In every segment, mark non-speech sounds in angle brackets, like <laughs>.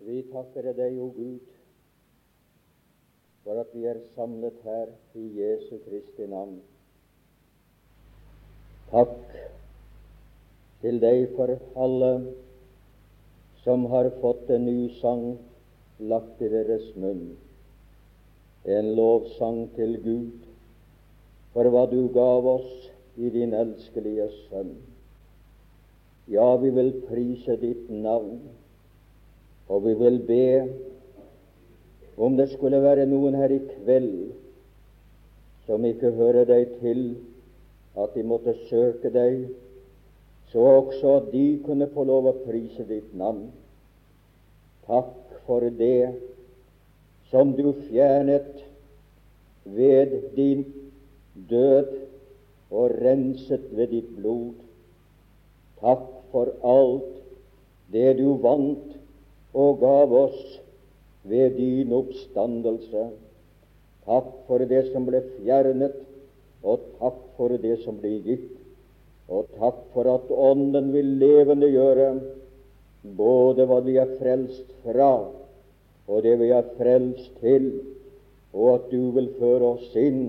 Vi takker deg, o Gud, for at vi er samlet her i Jesu Kristi navn. Takk til deg for alle som har fått en ny sang lagt i deres munn, en lovsang til Gud for hva du gav oss i din elskelige Sønn. Ja, vi vil prise ditt navn og vi vil be om det skulle være noen her i kveld som ikke hører deg til, at de måtte søke deg, så også at de kunne få lov å prise ditt navn. Takk for det som du fjernet ved din død og renset ved ditt blod. Takk for alt det du vant og gav oss ved din oppstandelse. Takk for det som ble fjernet, og takk for det som ble gitt. Og takk for at Ånden vil levendegjøre både hva vi er frelst fra, og det vi er frelst til, og at du vil føre oss inn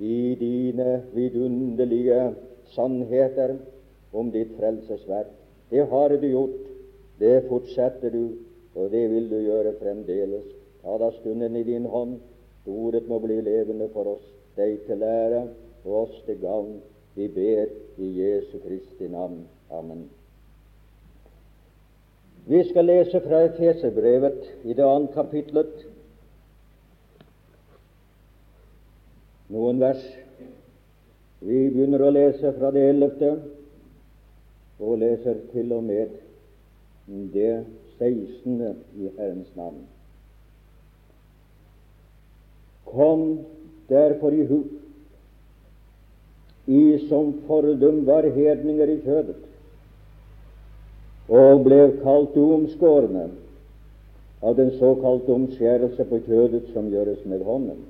i dine vidunderlige sannheter om ditt frelsesverk. Det har du gjort. Det fortsetter du, og det vil du gjøre fremdeles. Ta da stunden i din hånd. Ordet må bli levende for oss, deg til lære og oss til gagn. Vi ber i Jesu Kristi navn. Amen. Vi skal lese fra Efeserbrevet i det andre kapitlet noen vers. Vi begynner å lese fra det ellevte og leser til og med det 16. i Herrens navn. Kom derfor i hu, i som fordum var hedninger i kjødet, og ble kalt uomskårne av den såkalte omskjærelse på kjødet som gjøres med hånden,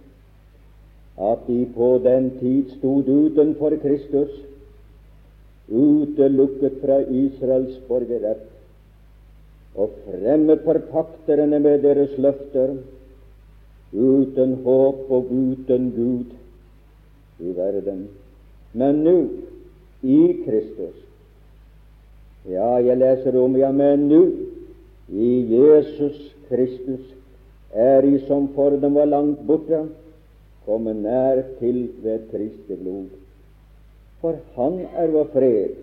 at de på den tid stod utenfor Kristus, utelukket fra Israels borgerrett, og fremmed for pakterne med deres løfter, uten håp og uten Gud i verden. Men nå, i Kristus Ja, jeg leser om, ja, men nå, i Jesus Kristus, er I som for dem var langt borte, kommet nær til ved Kristi blod. For Han er vår fred,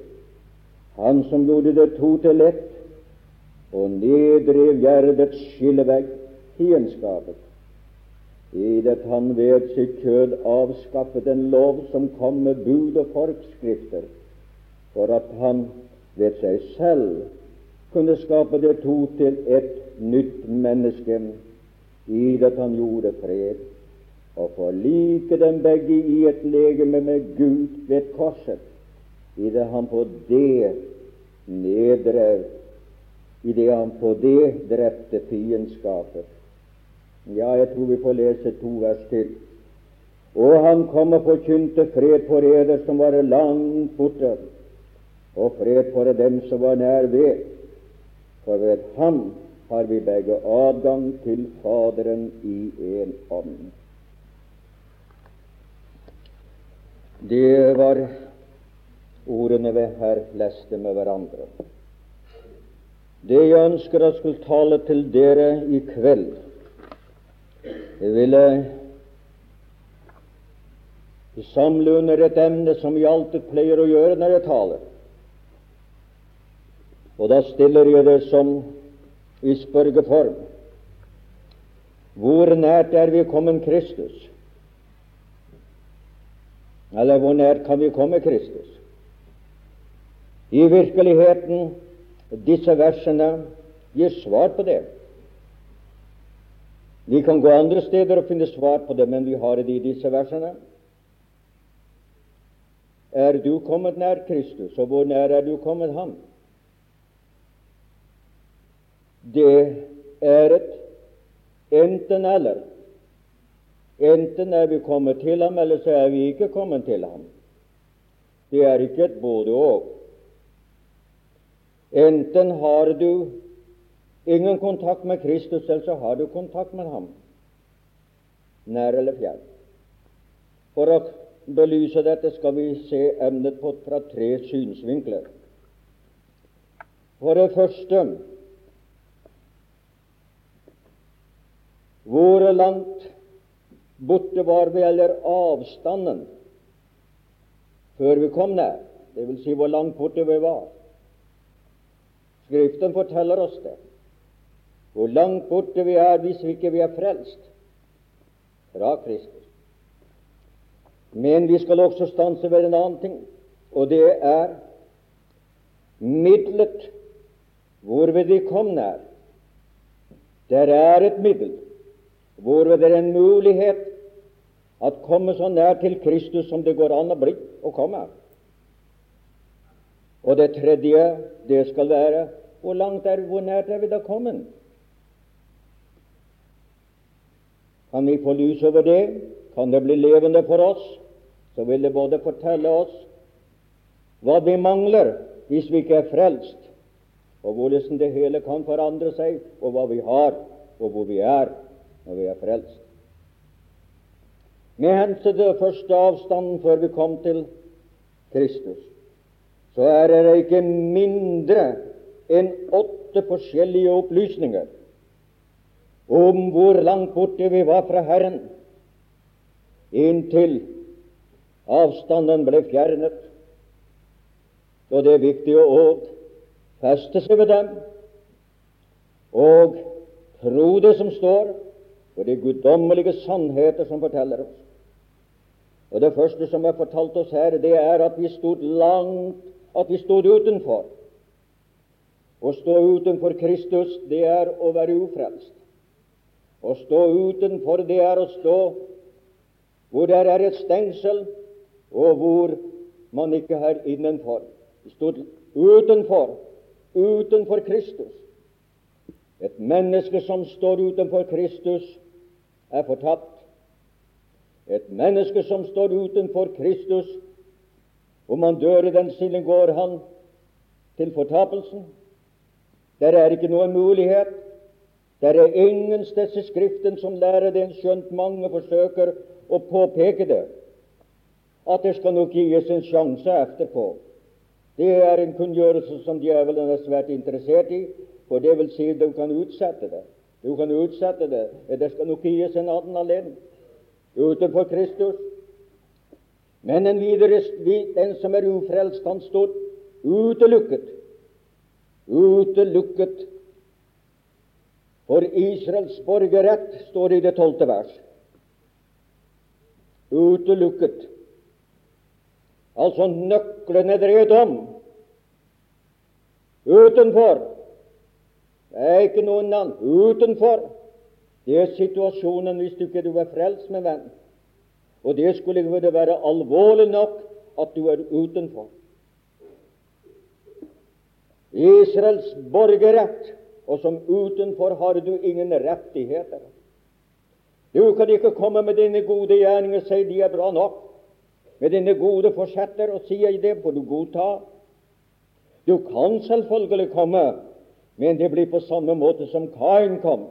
Han som gjorde det to til ett, og nedrev gjerdets skillevegg, fiendskapet, i det han ved sitt kjød avskaffet en lov som kom med bud og forskrifter, for at han ved seg selv kunne skape det to til ett nytt menneske, i det han gjorde fred, og forlike dem begge i et legeme med Gud ved korset, i det han på det nedrev idet han på det drepte fiendskapet. Ja, jeg tror vi får lese to vers til. Og han kom og forkynte fred for eder som var langt borte, og fred for dem som var nær ved. For ved ham har vi begge adgang til Faderen i en ånd. Det var ordene vi her leste med hverandre. Det jeg ønsker jeg skulle tale til dere i kveld, jeg ville samle under et emne som jeg alltid pleier å gjøre når jeg taler. Og da stiller jeg det som i spørgeform. Hvor nært er vi kommet Kristus? Eller hvor nært kan vi komme Kristus? I virkeligheten disse versene gir svar på det. Vi kan gå andre steder og finne svar på det, men vi har det i disse versene. Er du kommet nær Kristus, og hvor nær er du kommet Ham? Det er et enten-eller. Enten er vi kommet til Ham, eller så er vi ikke kommet til Ham. Det er ikke et både-og. Enten har du ingen kontakt med Kristus, eller så har du kontakt med ham, nær eller fjern. For å belyse dette skal vi se emnet på fra tre synsvinkler. For det første hvor langt borte var vi, eller avstanden, før vi kom nær, dvs. Si hvor langt borte vi var. Skriften forteller oss det. Hvor langt borte vi er hvis vi ikke vi er frelst fra Kristus. Men vi skal også stanse ved en annen ting, og det er midlet hvorved vi kom nær. Der er et middel hvorved det er en mulighet at komme så nær til Kristus som det går an å bli og komme. Og det tredje, det skal være hvor langt er, hvor nært er vi da kommet? Kan vi få lys over det? Kan det bli levende for oss? Så vil det både fortelle oss hva vi mangler hvis vi ikke er frelst, og hvordan det hele kan forandre seg, og hva vi har, og hvor vi er når vi er frelst. Med hensyn til første avstanden før vi kom til Kristus, så er det ikke mindre enn åtte forskjellige opplysninger om hvor langt borte vi var fra Herren inntil avstanden ble fjernet. Og det er viktig å feste seg ved dem og tro det som står, for de guddommelige sannheter som forteller oss. Og Det første som er fortalt oss her, det er at vi stod langt, at vi stod utenfor. Å stå utenfor Kristus, det er å være ufrelst. Å stå utenfor, det er å stå hvor det er et stengsel, og hvor man ikke er innenfor. Vi stod utenfor, utenfor Kristus. Et menneske som står utenfor Kristus, er fortapt. Et menneske som står utenfor Kristus, om han dør i den silden, går han til fortapelsen. Der er ikke noen mulighet. Der er ingen steds i Skriften som lærer det, skjønt mange forsøker å påpeke det, at det skal nok gis en sjanse etterpå. Det er en kunngjørelse som djevelen er svært interessert i, for det vil si du kan utsette det. Du kan utsette det. Det skal nok gis en annen alene. utenfor Kristus. Men en videre, den som er ufrelst, han står utelukket. Utelukket for Israels borgerrett, står det i det tolvte vers. Utelukket. Altså nøklene dreid om. Utenfor. Det er ikke noen annen. Utenfor. Det er situasjonen hvis du ikke er frelst, min venn. Og det skulle være alvorlig nok at du er utenfor. Israels borgerrett, og som utenfor har du ingen rettigheter. Du kan ikke komme med dine gode gjerninger og si de er bra nok. Med dine gode forsetter og si det får du godta. Du kan selvfølgelig komme men det blir på samme måte som Kain kom.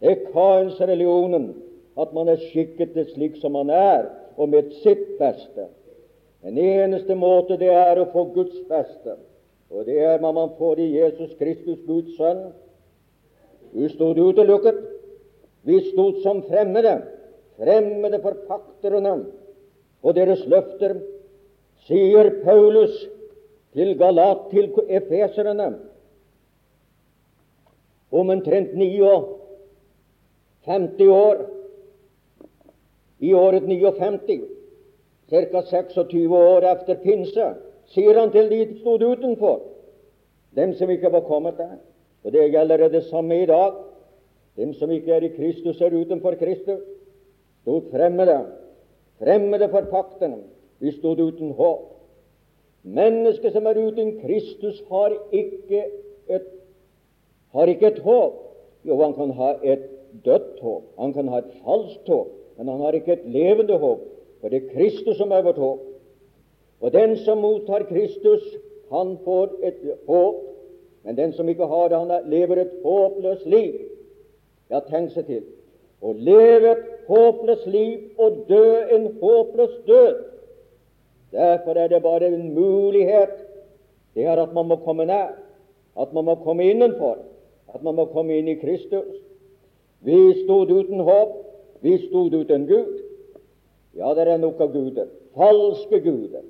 Det er Kains religionen at man er skikket til slik som man er, og med sitt beste. Den eneste måte det er å få Guds beste, og det er når man får i Jesus Kristus, Guds sønn. Du stod utelukket. Vi stod som fremmede, fremmede for pakterne og deres løfter, sier Paulus til Galat, til efeserne om omtrent 59 år, i året 59, ca. 26 år etter pinse, sier han til de som stod utenfor, dem som ikke var kommet der. Og det gjelder det samme i dag. Dem som ikke er i Kristus, er utenfor Kristus. Stod fremmede, fremmede for paktene. Vi stod uten håp. Mennesket som er uten Kristus, har ikke et har ikke et håp. Jo, han kan ha et dødt håp, han kan ha et falskt håp, men han har ikke et levende håp, for det er Kristus som er vårt håp. Og den som mottar Kristus, han får et håp Men den som ikke har det, han lever et håpløst liv. Ja, tenk seg til. Å leve et håpløst liv og dø en håpløs død. Derfor er det bare en mulighet. Det er at man må komme nær, at man må komme innenfor, at man må komme inn i Kristus. Vi stod uten håp, vi stod uten Gud. Ja, det er nok av guder. Falske guder.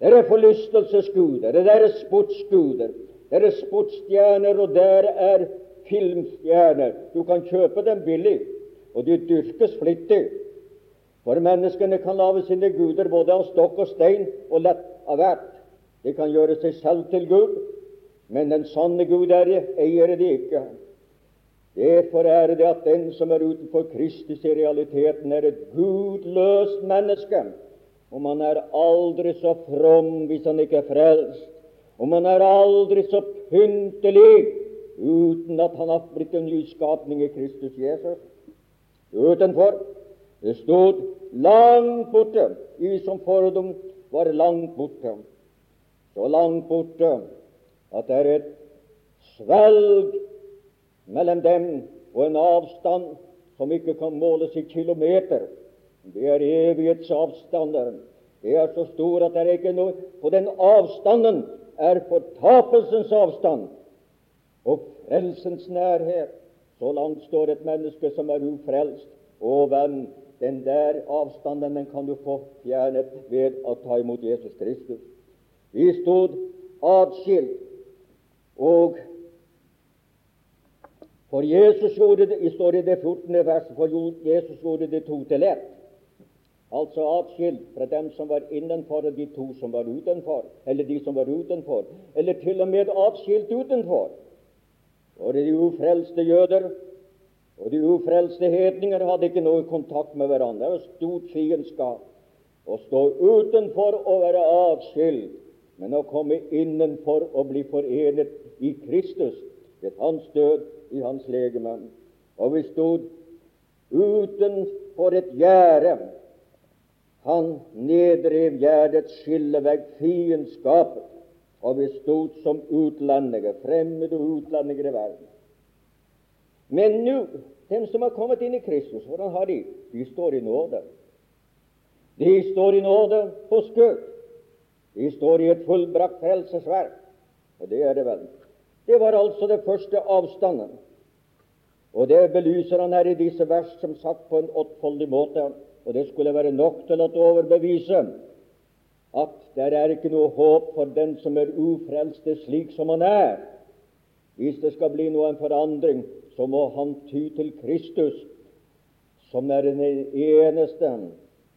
Det er forlystelsesguder, det er sportsguder, det er sportsstjerner, og der er filmstjerner. Du kan kjøpe dem billig, og de dyrkes flittig. For menneskene kan lage sine guder både av stokk og stein og lett av hvert. De kan gjøre seg selv til Gud, men den sanne Gud er eier de ikke. Derfor er det at den som er utenfor Kristus, i realiteten er et gudløst menneske. Og man er aldri så from hvis han ikke er frelst. Og man er aldri så pyntelig uten at han har blitt en nyskapning i Kristus Jesus. Utenfor det stod langt borte, i som fordom var langt borte. Så langt borte at det er et svelg mellom dem og en avstand som ikke kan måles i kilometer. Det er evighetsavstander. Det er så stor at det er ikke noe På den avstanden er fortapelsens avstand og frelsens nærhet. Så langt står et menneske som er ufrelst. Å, venn, den der avstanden den kan du få fjernet ved å ta imot Jesus Kristus. Vi stod atskilt, og for Jesus gjorde det, står i det 14. verset, for Jesus gjorde det to til ett. Altså atskilt fra dem som var innenfor, og de to som var utenfor, eller de som var utenfor, eller til og med atskilt utenfor. For de ufrelste jøder og de ufrelste hedninger hadde ikke noe kontakt med hverandre. Det var stort fiendskap. Å stå utenfor og være atskilt, men å komme innenfor og bli forenet i Kristus ved hans død i hans legeme. Og vi stod utenfor et gjerde. Han nedrev gjerdets skillevegg, fiendskapet, og vi stod som utlendinger, fremmede utlendinger i verden. Men nå, dem som har kommet inn i Kristus, hvordan har de? De står i nåde. De står i nåde hos Gud. De står i et fullbrakt frelsesverk. Og det er det vel. Det var altså det første avstanden. Og det belyser han her i disse vers, som sagt på en åttfoldig måte. Og det skulle være nok til å overbevise at det er ikke noe håp for den som er ufrelste slik som han er. Hvis det skal bli noen forandring, så må han ty til Kristus, som er den eneste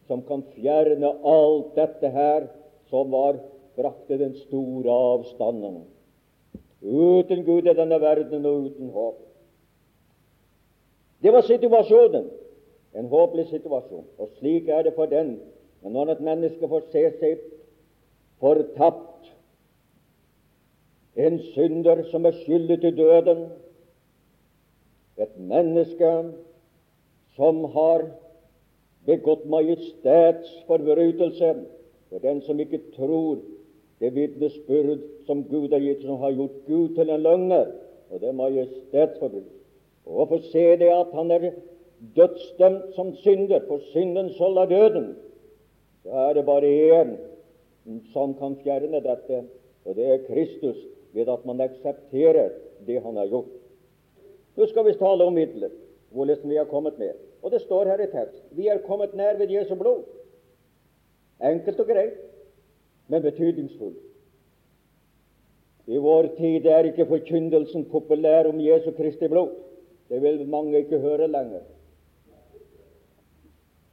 som kan fjerne alt dette her som var brakte den store avstanden. Uten Gud er denne verden og uten håp. Det var situasjonen, en håpløs situasjon. Og slik er det for den. Men når et menneske får se seg fortapt, en synder som er skyldig til døden, et menneske som har begått majestetsforbrytelse. For den som ikke tror det vitnesbyrd som Gud har gitt, som har gjort Gud til en løgner, og det er majestetsforbud. Og få se det at han er dødsdømt som synder, for synden sold er døden, så er det bare én som kan fjerne dette, og det er Kristus, ved at man aksepterer det han har gjort. Nå skal vi tale om midler, hvordan vi har kommet med. Og det står her i tekst vi er kommet nær ved Jesu blod. Enkelt og greit, men betydningsfullt. I vår tid er ikke forkynnelsen populær om Jesu Kristi blod. Det vil mange ikke høre lenger.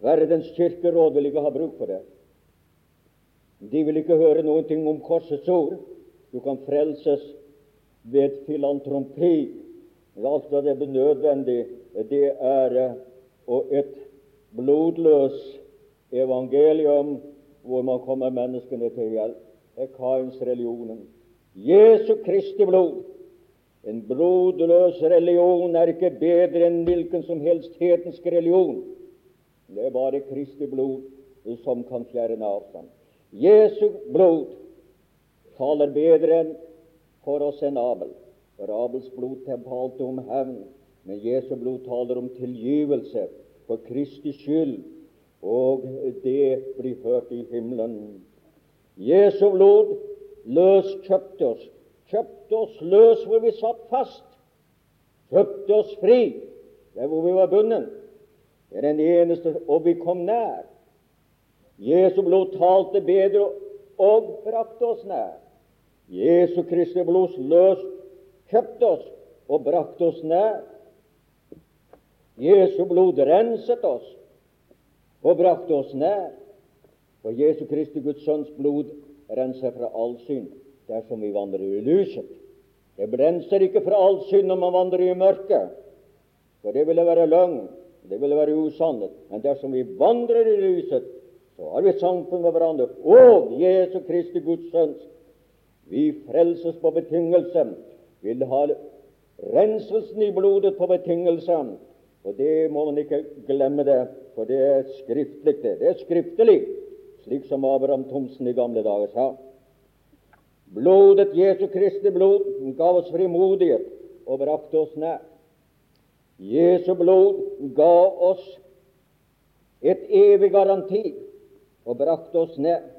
Verdens kirkeråd vil ikke ha bruk for det. De vil ikke høre noen ting om korsets ord. Du kan frelses ved filantropi, alt hva det er nødvendig, det er et blodløs evangelium hvor man kommer menneskene til hjelp. Det er Kains religionen. Jesu Kristi blod. En blodløs religion er ikke bedre enn hvilken som helst hetensk religion. Det er bare Kristi blod som kan fjerne avstand. Jesu blod taler bedre enn for oss enn Abel. For Abels blod talte om hevn, men Jesu blod taler om tilgivelse for Kristi skyld, og det blir hørt i himmelen. Jesu blod løskjøpte oss, kjøpte oss løs hvor vi satt fast, kjøpte oss fri der hvor vi var bundet. Det er den eneste, og vi kom nær. Jesu blod talte bedre og brakte oss nær. Jesu Kristi blods løs kjøpte oss og brakte oss nær. Jesu blod renset oss og brakte oss nær. For Jesu Kristi Guds Sønns blod renser fra all synd dersom vi vandrer i lyset. Det renser ikke fra all synd når man vandrer i mørket, for det ville være løgn, det ville være usannhet. Men dersom vi vandrer i lyset, så har vi samfunn med hverandre. Og Jesu Kristi Guds Sønns vi frelses på betingelse. Vil ha renselsen i blodet på betingelse. Og det må man ikke glemme, det, for det er skriftlig. Det, det er skriftlig, slik som Abraham Thomsen i gamle dager sa. Blodet, Jesu Kristi blod, gav oss frimodighet og brakte oss nær. Jesu blod ga oss et evig garanti og brakte oss ned.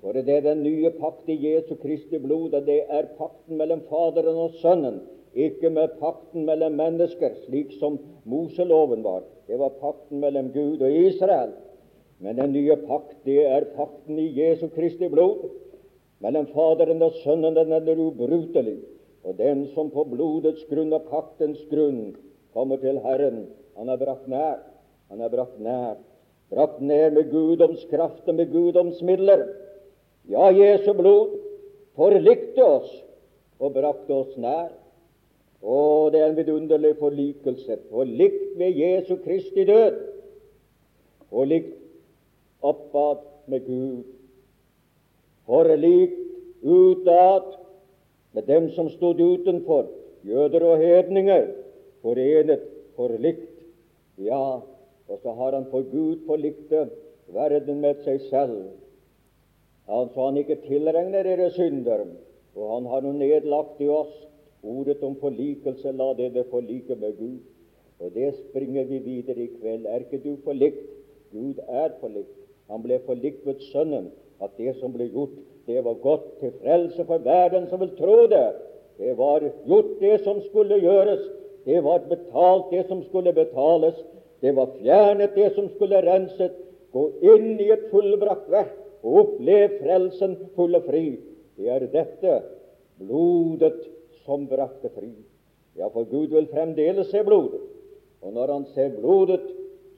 For det er den nye pakt i Jesu Kristi blod, og det er pakten mellom Faderen og Sønnen, ikke med pakten mellom mennesker, slik som Moseloven var. Det var pakten mellom Gud og Israel. Men den nye pakt, det er pakten i Jesu Kristi blod. Mellom Faderen og Sønnen, den er ubrutelig. Og den som på blodets grunn og paktens grunn kommer til Herren, han er brakt nær. Han er brakt nær. Brakt ned med guddomskraft og med guddomsmidler. Ja, Jesu blod forlikte oss og brakte oss nær. Å, det er en vidunderlig forlikelse. Forlikt ved Jesu Kristi død. Forlikt oppad med Gud. Forlikt utad med dem som stod utenfor, jøder og hedninger. Forenet, forlikt. Ja, og så har han for Gud forlikte verden med seg selv. Han sa han ikke tilregner dere synder, og han har nå nedlagt i oss ordet om forlikelse. La dere forlike med Gud. Og det springer vi videre i kveld. Er ikke du forlikt? Gud er forlikt. Han ble forlikt med Sønnen. At det som ble gjort, det var godt til frelse for verden som vil tro det. Det var gjort, det som skulle gjøres. Det var betalt, det som skulle betales. Det var fjernet, det som skulle renset. Gå inn i et fullbrakt verk og opplev frelsen full og fri. Det er dette blodet som brakte fri. Ja, for Gud vil fremdeles se blodet. Og når han ser blodet,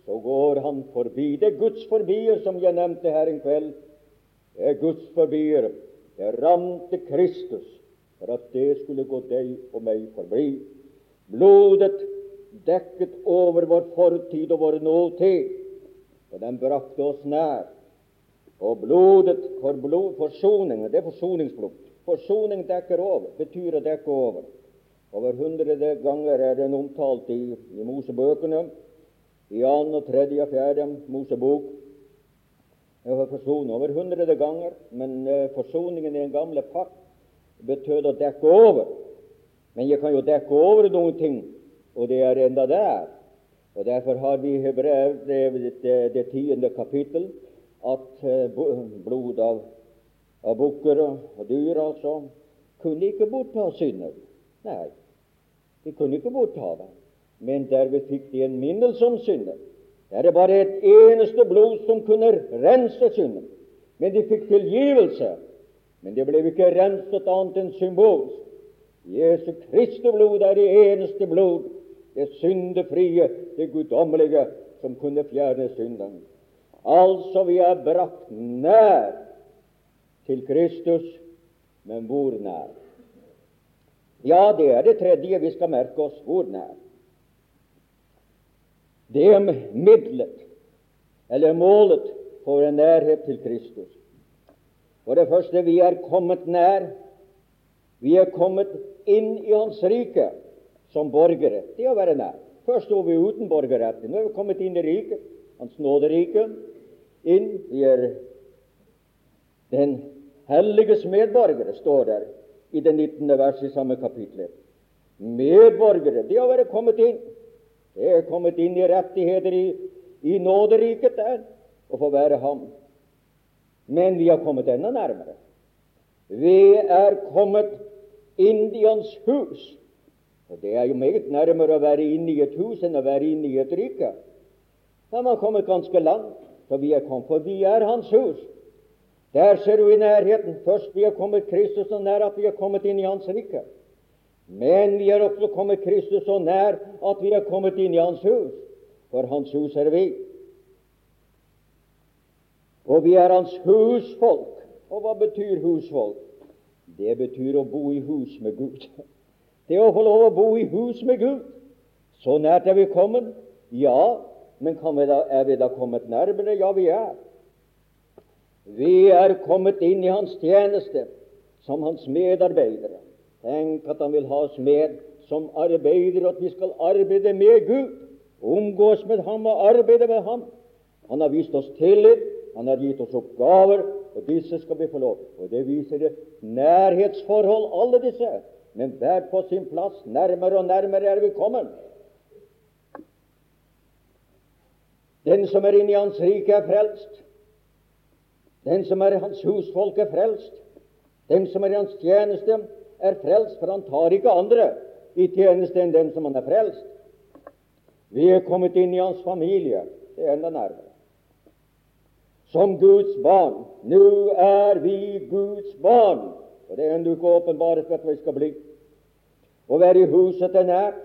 så går han forbi. Det er Guds forbier, som jeg nevnte her en kveld. Det er Guds forbier. Det ramte Kristus for at det skulle gå deg og meg forbi. Blodet dekket over vår fortid og vår nåtid, og den brakte oss nær. Og blodet for blod, forsoning, det er forsoningsblod. Forsoning dekker over, betyr å dekke over. Over hundre ganger er den omtalt i, i Mosebøkene, i annen og tredje og fjerde Mosebok. Jeg har forsonet over hundre ganger, men uh, forsoningen i den gamle pakt betød å dekke over. Men jeg kan jo dekke over noen ting, og det er enda der. Og Derfor har vi i Hebrev det, det, det tiende kapittel at eh, blod av, av bukker og dyr altså kunne ikke bortta synder. Nei, de kunne ikke bortta det. Men derved fikk de en minnelse om synden. Det er bare et eneste blod som kunne rense synden. Men de fikk tilgivelse. Men det ble ikke renset annet enn symbolsk. Jesu Kristi blod er det eneste blod, det syndefrie, det guddommelige, som kunne fjerne synden. Altså, vi er brakt nær til Kristus, men hvor nær? Ja, det er det tredje vi skal merke oss. Hvor nær? Det er middelet, eller målet, for en nærhet til Kristus. For det første, vi er kommet nær. Vi er kommet inn i Hans rike som borgere. Det å være nær. Først sto vi uten borgerretten. Nå er vi kommet inn i riket, Hans nåderike inn. Vi er den helliges medborgere, står der i det 19. verset i samme kapittel. Medborgere, det å være kommet inn. Det er kommet inn i rettigheter i, i nåderiket der, og få være ham. Men vi har kommet enda nærmere. Vi er kommet inn i Hans hus. Og Det er jo meget nærmere å være inne i et hus enn å være inne i et rike. Da har man kommet ganske langt, så vi er kommet, for vi er Hans hus. Der ser du i nærheten. Først vi har kommet Kristus så nær at vi har kommet inn i Hans rike. Men vi har også kommet Kristus så nær at vi har kommet inn i Hans hus. For Hans hus er vi. Og vi er Hans husfolk. Og hva betyr husfolk? Det betyr å bo i hus med Gud. Det å få lov å bo i hus med Gud. Så nært er vi kommet. Ja, men vi da, er vi da kommet nærmere? Ja, vi er. Vi er kommet inn i hans tjeneste som hans medarbeidere. Tenk at han vil ha oss med som arbeidere, at vi skal arbeide med Gud, omgås med ham og arbeide med ham. Han har vist oss tillit, han har gitt oss oppgaver, og disse skal vi få lov. Og det viser det nærhetsforhold, alle disse. Men hver på sin plass, nærmere og nærmere er vi kommet. Den som er inne i Hans rike, er frelst. Den som er i hans husfolk, er frelst. Den som er i hans tjeneste, er frelst, for han tar ikke andre i tjeneste enn den som han er frelst. Vi er kommet inn i hans familie. Det er enda nærmere. Som Guds barn. Nå er vi Guds barn. Og det er ennå ikke åpenbart hva vi skal bli. Å være i huset er nært,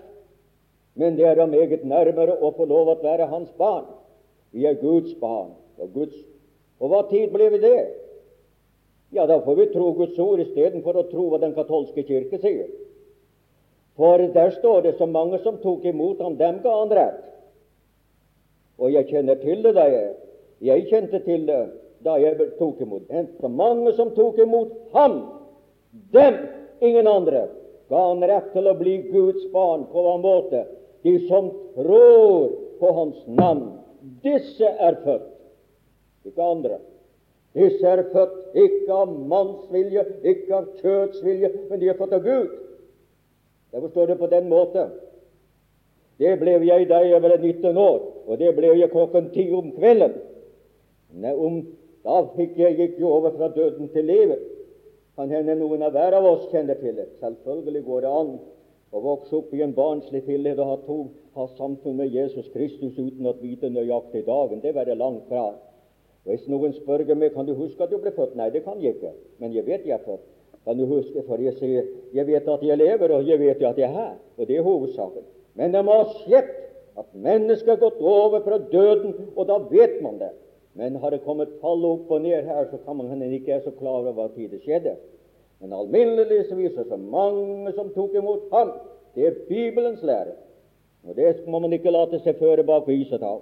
men det er da meget nærmere å få lov å være hans barn. Vi er Guds barn og Guds og hva tid ble vi det? Ja, da får vi tro Guds ord istedenfor å tro hva den katolske kirke sier. For der står det så mange som tok imot ham, dem ga han rett. Og jeg kjenner til det da jeg, jeg kjente til det da jeg tok imot. Så mange som tok imot ham, dem, ingen andre, ga han rett til å bli Guds barn på hva måte? De som tror på Hans navn. Disse er født ikke andre. Disse er født ikke av mannsvilje, ikke av kjødsvilje, men de er født av Gud. Derfor står det på den måte. Det ble jeg da jeg ble 19 år, og det ble jeg klokken ti om kvelden. Nei, om, da fikk jeg, gikk jeg over fra døden til livet. Kan hende noen av hver av oss kjenner til det. Selvfølgelig går det an å vokse opp i en barnslig tillit og ha, to, ha samfunn med Jesus Kristus uten å vite nøyaktig dagen. Det var det langt fra. Hvis noen spør meg kan du huske at du ble født, nei, det kan jeg ikke, men jeg vet jeg er født. Kan du huske, for jeg sier jeg vet at jeg lever, og jeg vet at jeg er her, og det er hovedsaken. Men det må ha skjedd at mennesket har gått over fra døden, og da vet man det. Men har det kommet fallet opp og ned her, så kan man ikke er så klar over hva tid det skjedde. Men alminneligvis viser så mange som tok imot ham. Det er Bibelens lære. Og det må man ikke late seg føre bak viset av.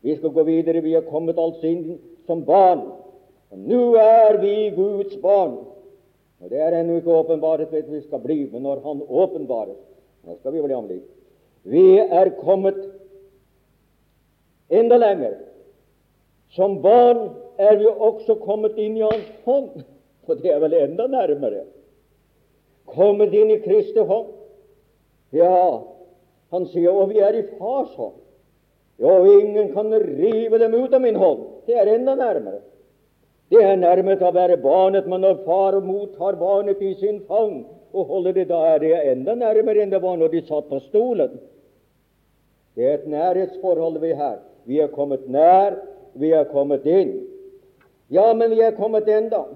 Vi skal gå videre. Vi har kommet altså inn som barn. Og nå er vi Guds barn. Og Det er ennå ikke åpenbart hva vi skal bli, men når Han åpenbares, da skal vi bli ham lik. Vi er kommet enda lenger. Som barn er vi også kommet inn i Hans hånd, og det er vel enda nærmere. Kommet inn i Kristi hånd. Ja, han sier, og vi er i Fars hånd. Jo, ingen kan rive dem ut av min hånd. Det er enda nærmere. Det er nærmere å være barnet, men når far og mottar barnet i sin fang og holder det, da er det enda nærmere enn det var når de satt på stolen. Det er et nærhetsforhold vi har. Vi er kommet nær, vi er kommet inn. Ja, men vi er kommet enda.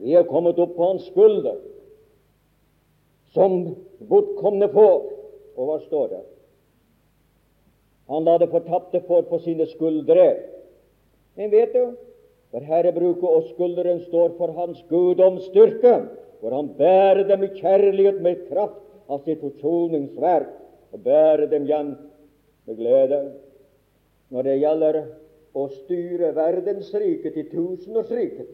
Vi er kommet opp på hans skulder som bortkomne få. Og hva står det? Han la det fortapte for på sine skuldre. Men vet du, for herrebruket og skulderen står for Hans guddomsstyrke, hvor Han bærer dem i kjærlighet med kraft av sitt forsoningsverk, og bærer dem hjem med glede. Når det gjelder å styre verdensriket til tusenårsriket,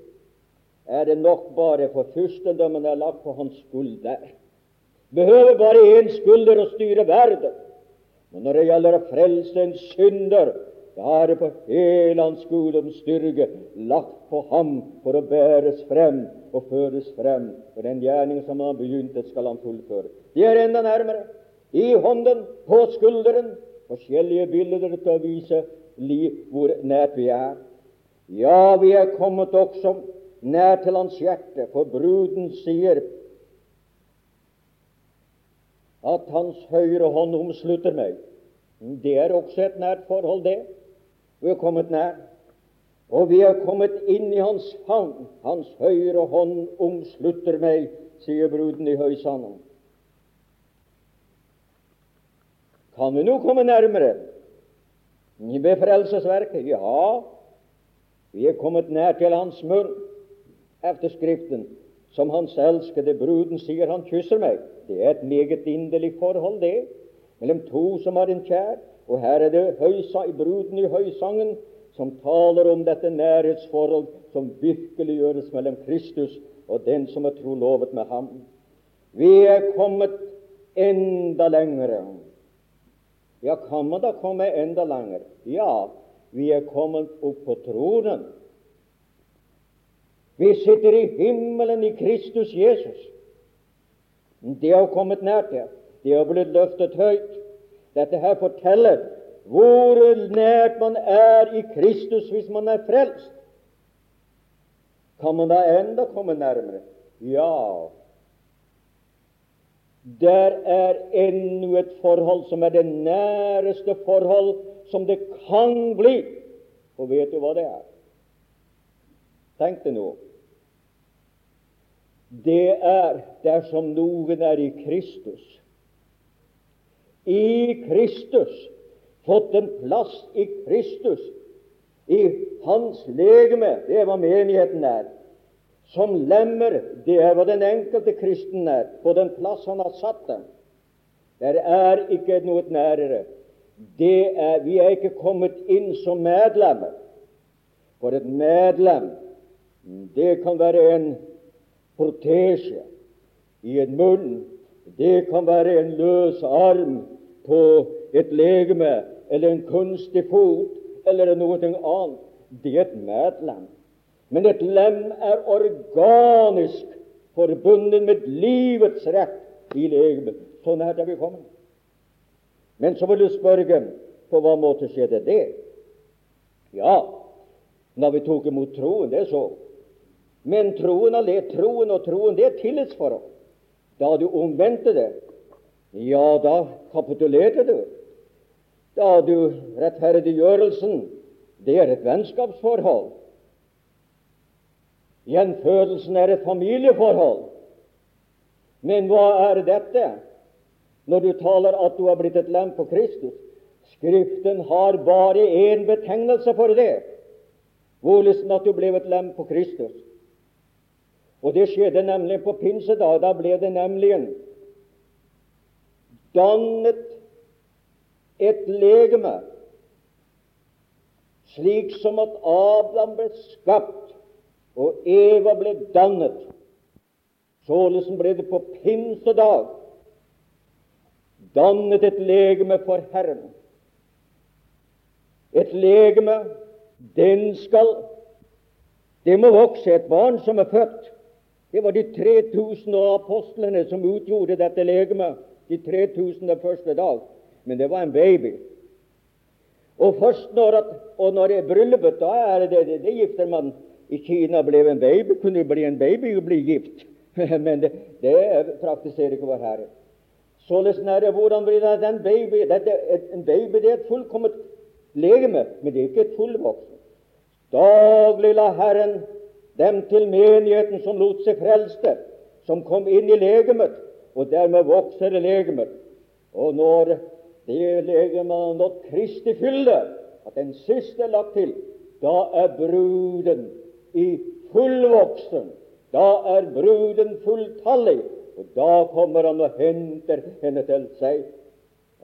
er det nok bare for fyrstendømmen er lagt på hans skulder. Behøver bare én skulder å styre verden. Men når det gjelder å frelse en synder, Da er det på hele hans guddoms styrke lagt på ham for å bæres frem og føres frem. For den gjerning som han begynte, skal han fullføre. De er enda nærmere. I hånden, på skulderen. Forskjellige bilder til å vise hvor nært vi er. Ja, vi er kommet også nær til hans hjerte, for bruden sier at hans høyre hånd omslutter meg. Det er også et nært forhold, det. Vi er kommet nær. Og vi er kommet inn i hans favn. Hans høyre hånd omslutter meg, sier bruden i høysanden. Kan vi nå komme nærmere ved frelsesverket? Ja, vi er kommet nær til hans munn efter Skriften, som hans elskede bruden sier han kysser meg. Det er et meget inderlig forhold, det, mellom to som har en kjær. Og her er det høysa, bruden i høysangen som taler om dette nærhetsforhold som virkelig gjøres mellom Kristus og den som er trolovet med ham. Vi er kommet enda lengre. Ja, kan man da komme enda lenger? Ja, vi er kommet opp på tronen. Vi sitter i himmelen i Kristus Jesus. Det har kommet nær til. Det har blitt løftet høyt. Dette her forteller hvor nært man er i Kristus hvis man er frelst. Kan man da enda komme nærmere? Ja. Der er ennå et forhold som er det næreste forhold som det kan bli. Og vet du hva det er? Tenk deg nå. Det er dersom noen er i Kristus i Kristus, fått en plass i Kristus, i Hans legeme, det er hva menigheten er. Som lemmer, det er hva den enkelte kristen er, på den plass han har satt dem. Der er ikke noe nærere. Det er, vi er ikke kommet inn som medlemmer. For et medlem, det kan være en protesje i en munn, det kan være en løs arm på et legeme eller en kunstig fot eller noe annet. Det er et medlem. Men et lem er organisk forbundet med livets rett i legemet. Så nært er vi kommet. Men så vil du spørre på hva måte skjedde det? Ja, når vi tok imot troen, det så. Men troen, troen og troen, det er tillitsforhold. Da du omvendte det, ja, da kapitulerte du. Da du rettferdiggjørelsen, det er et vennskapsforhold. Gjenfødelsen er et familieforhold. Men hva er dette når du taler at du har blitt et lem på Kristus? Skriften har bare én betegnelse for det. hvorledes at du ble et lem på Kristus. Og det skjedde nemlig på pinsedag. Da ble det nemlig dannet et legeme, slik som at Adam ble skapt og Eva ble dannet. Således ble det på pinsedag dannet et legeme for Herren. Et legeme, den skal Det må vokse et barn som er født. Det var de 3000 apostlene som utgjorde dette legemet de 3000 første dag, men det var en baby. Og først når, at, og når det er bryllupet, da er det, det, det gifter man I Kina ble en baby, kunne bli en baby og bli gift. <laughs> men det, det praktiserer ikke Vår Herre. Således er det hvordan blir det en baby dette, En baby det er et fullkomment legeme, men det er ikke et fullvoksen. Daglig la Herren dem til menigheten som lot seg frelste, som kom inn i legemet, og dermed vokser legemet. Og når det legemet har nådd Kristi fylde, at den siste er lagt til, da er bruden i fullvoksen. Da er bruden fulltallig, og da kommer han og henter henne til seg.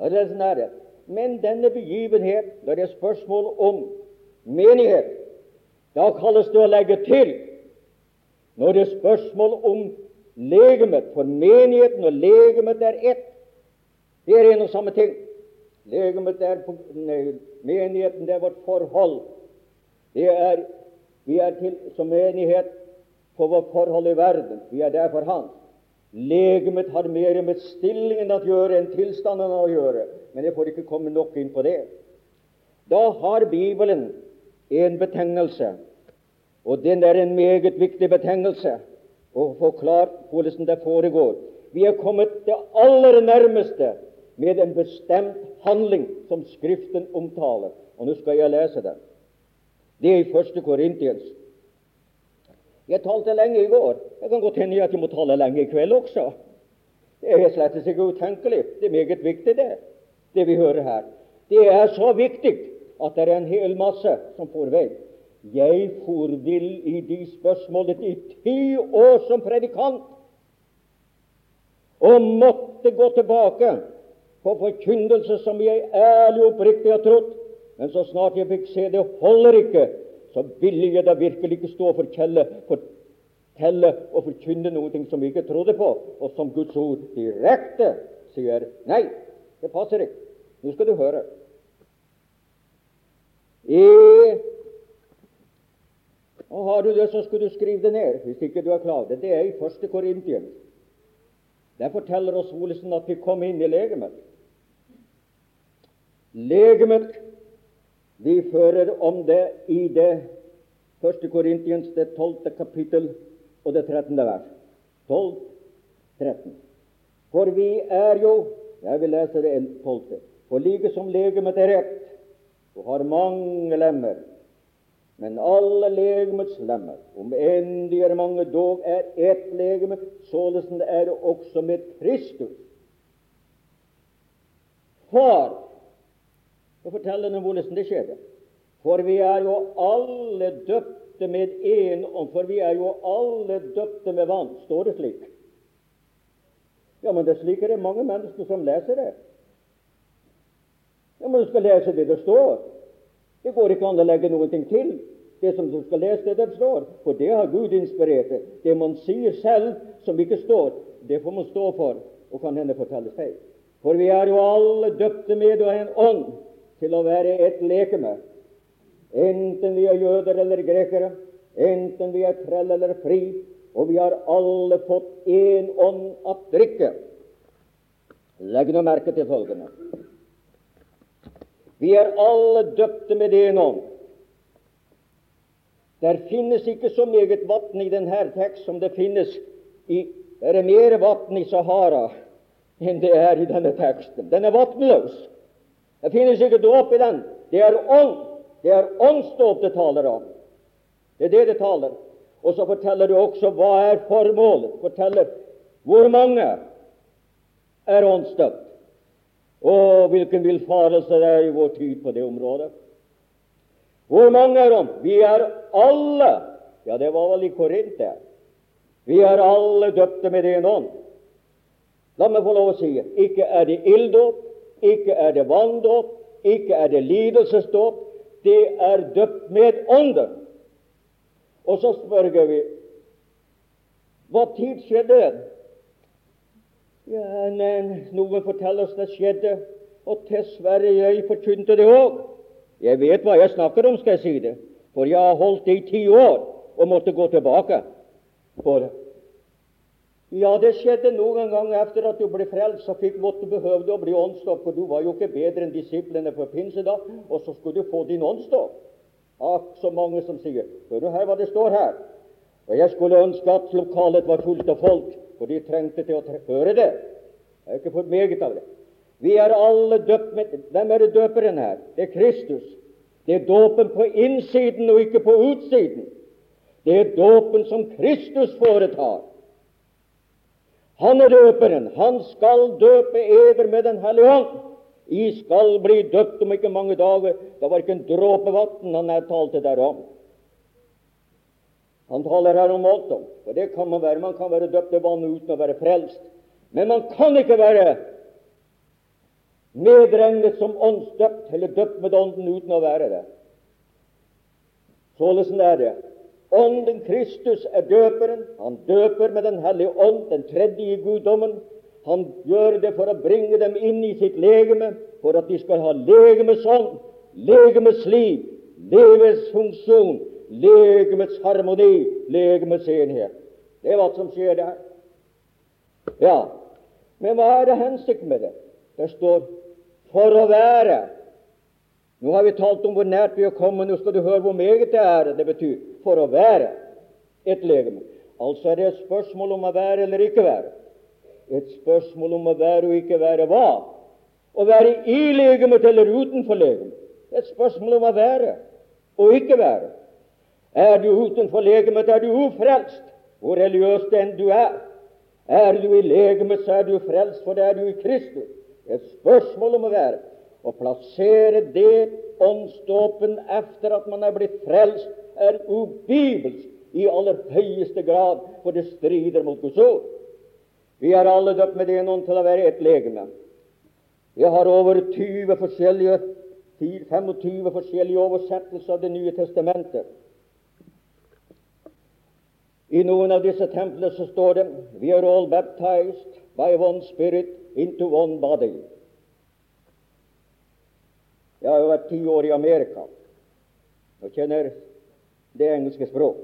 Sånn Men denne begivenhet, når det er spørsmål om menighet, da kalles det å legge til. Når det er spørsmål om legemet, for menigheten og legemet er ett. Det er en og samme ting. Legemet er på, nei, menigheten, det er vårt forhold. Det er, vi er til som menighet på vårt forhold i verden. Vi er der for Han. Legemet har mer med stillingen å gjøre enn tilstanden å gjøre. Men jeg får ikke komme nok inn på det. Da har Bibelen en betegnelse, og den er en meget viktig betegnelse å forklare hvordan det foregår. Vi er kommet det aller nærmeste med en bestemt handling som Skriften omtaler. Og nå skal jeg lese den. Det er i første Korintiens. Jeg talte lenge i går. Jeg kan godt hende at jeg må tale lenge i kveld også. Det er slett ikke utenkelig. Det er meget viktig, det, det vi hører her. Det er så viktig at det er en hel masse som får vei. Jeg for vill i de spørsmålene i ti år som predikant, og måtte gå tilbake på forkynnelse som jeg ærlig og oppriktig har trodd. Men så snart jeg fikk se det holder ikke, så ville jeg da virkelig ikke stå og fortelle, fortelle og forkynne noe som jeg ikke trodde på, og som Guds ord direkte sier nei, det passer ikke. Nå skal du høre. I, og Har du det, så skal du skrive det ned, hvis ikke du er klar. Det er i første Korintien. Det forteller oss Olesen at vi kom inn i legemet. Legemet vi fører om det i det første Korintiens, det tolvte kapittel og det trettende vers. 12, 13. For vi er jo Jeg vil lese det tolvte. For like som legemet er ett og har mange lemmer, men alle legemets lemmer, om enn de er mange, dog er ett legeme, således er det også med Kristus. For og forteller dem hvordan det skjedde. For vi er jo alle døpte med én ånd, for vi er jo alle døpte med vann. Står det slik? Ja, men det er slik er det mange mennesker som leser det. Ja, men du skal lese det det står. Det går ikke an å legge noe til det som du skal lese det det står, for det har Gud inspirert. Det man sier selv som ikke står, det får man stå for, og kan hende fortelle feil. For vi er jo alle døpte med og en ånd til å være et lekeme, enten vi er jøder eller grekere, enten vi er trell eller fri, og vi har alle fått én ånd å drikke. Legg nå merke til følgende. Vi er alle døpte med én ånd. Der finnes ikke så meget vann i denne tekst som det finnes i Det er mer vann i Sahara enn det er i denne teksten. Den er vannløs. Det finnes ikke dåp i den. Det er ånd. Det er åndsdåp det taler om. Det er det det taler. Og så forteller du også hva er formålet. Forteller hvor mange er åndsdøpt, og hvilken villfarelse det er i vår tid på det området. Hvor mange er om? Vi er alle Ja, det var vel i Korint, det. Vi er alle døpte med en ånd. La meg få lov å si ikke er det ilddåp, ikke er det vanndåp, ikke er det lidelsesdåp. Det er døpt med Ånden. Og så spør vi hva tid skjedde det? Ja, men Noen forteller oss det skjedde, og dessverre jeg forkynte det òg. Jeg vet hva jeg snakker om, skal jeg si det, for jeg har holdt det i ti år og måtte gå tilbake på det. Ja, det skjedde noen ganger etter at du ble frelst, så fikk, måtte behøvde å bli åndsdåp, for du var jo ikke bedre enn disiplene for pinsedag, og så skulle du få din åndsdåp. Akk, så mange som sier Hør du her hva det står her? Og jeg skulle ønske at lokalet var fullt av folk, for de trengte til å høre det. Jeg har ikke fått meget av det. Vi er alle døpt med Hvem er det døperen her? Det er Kristus. Det er dåpen på innsiden og ikke på utsiden. Det er dåpen som Kristus foretar. Han er døperen. Han skal døpe eder med Den hellige ånd. I skal bli døpt om ikke mange dager. Det var ikke en dråpe vann han her talte derom. Han taler her om måltid, for det kan man være. Man kan være døpt i vannet uten å være frelst. Men man kan ikke være medregnet som åndsdøpt eller døpt med Ånden uten å være det. Således er det. Ånden Kristus er døperen. Han døper med Den hellige ånd, den tredje i guddommen. Han gjør det for å bringe dem inn i sitt legeme, for at de skal ha legemets ånd, legemets liv, livets funksjon, legemets harmoni, legemets enhet. Det er hva som skjer der. Ja, men hva er det hensikten med det? Det står 'for å være'. Nå har vi talt om hvor nært vi er kommet. Nå skal du høre hvor meget det er det betyr 'for å være' et legeme. Altså er det et spørsmål om å være eller ikke være. Et spørsmål om å være og ikke være hva? Å være i legemet eller utenfor legemet. Et spørsmål om å være og ikke være. Er du utenfor legemet, er du ufrelst, hvor religiøs enn du er. Er du i legemet, så er du frelst, for det er du i Kristus. Et spørsmål om å være. Å plassere det åndsdåpen etter at man er blitt frelst, er ubibelsk i aller høyeste grad, for det strider mot Guds ord. Vi er alle døpt med det noen til å være ett legeme. Vi har over 20 forskjellige 25 forskjellige oversettelser av Det nye testamentet. I noen av disse templene så står det We are all baptized by one spirit into one body. Jeg har jo vært ti år i Amerika og kjenner det engelske språk.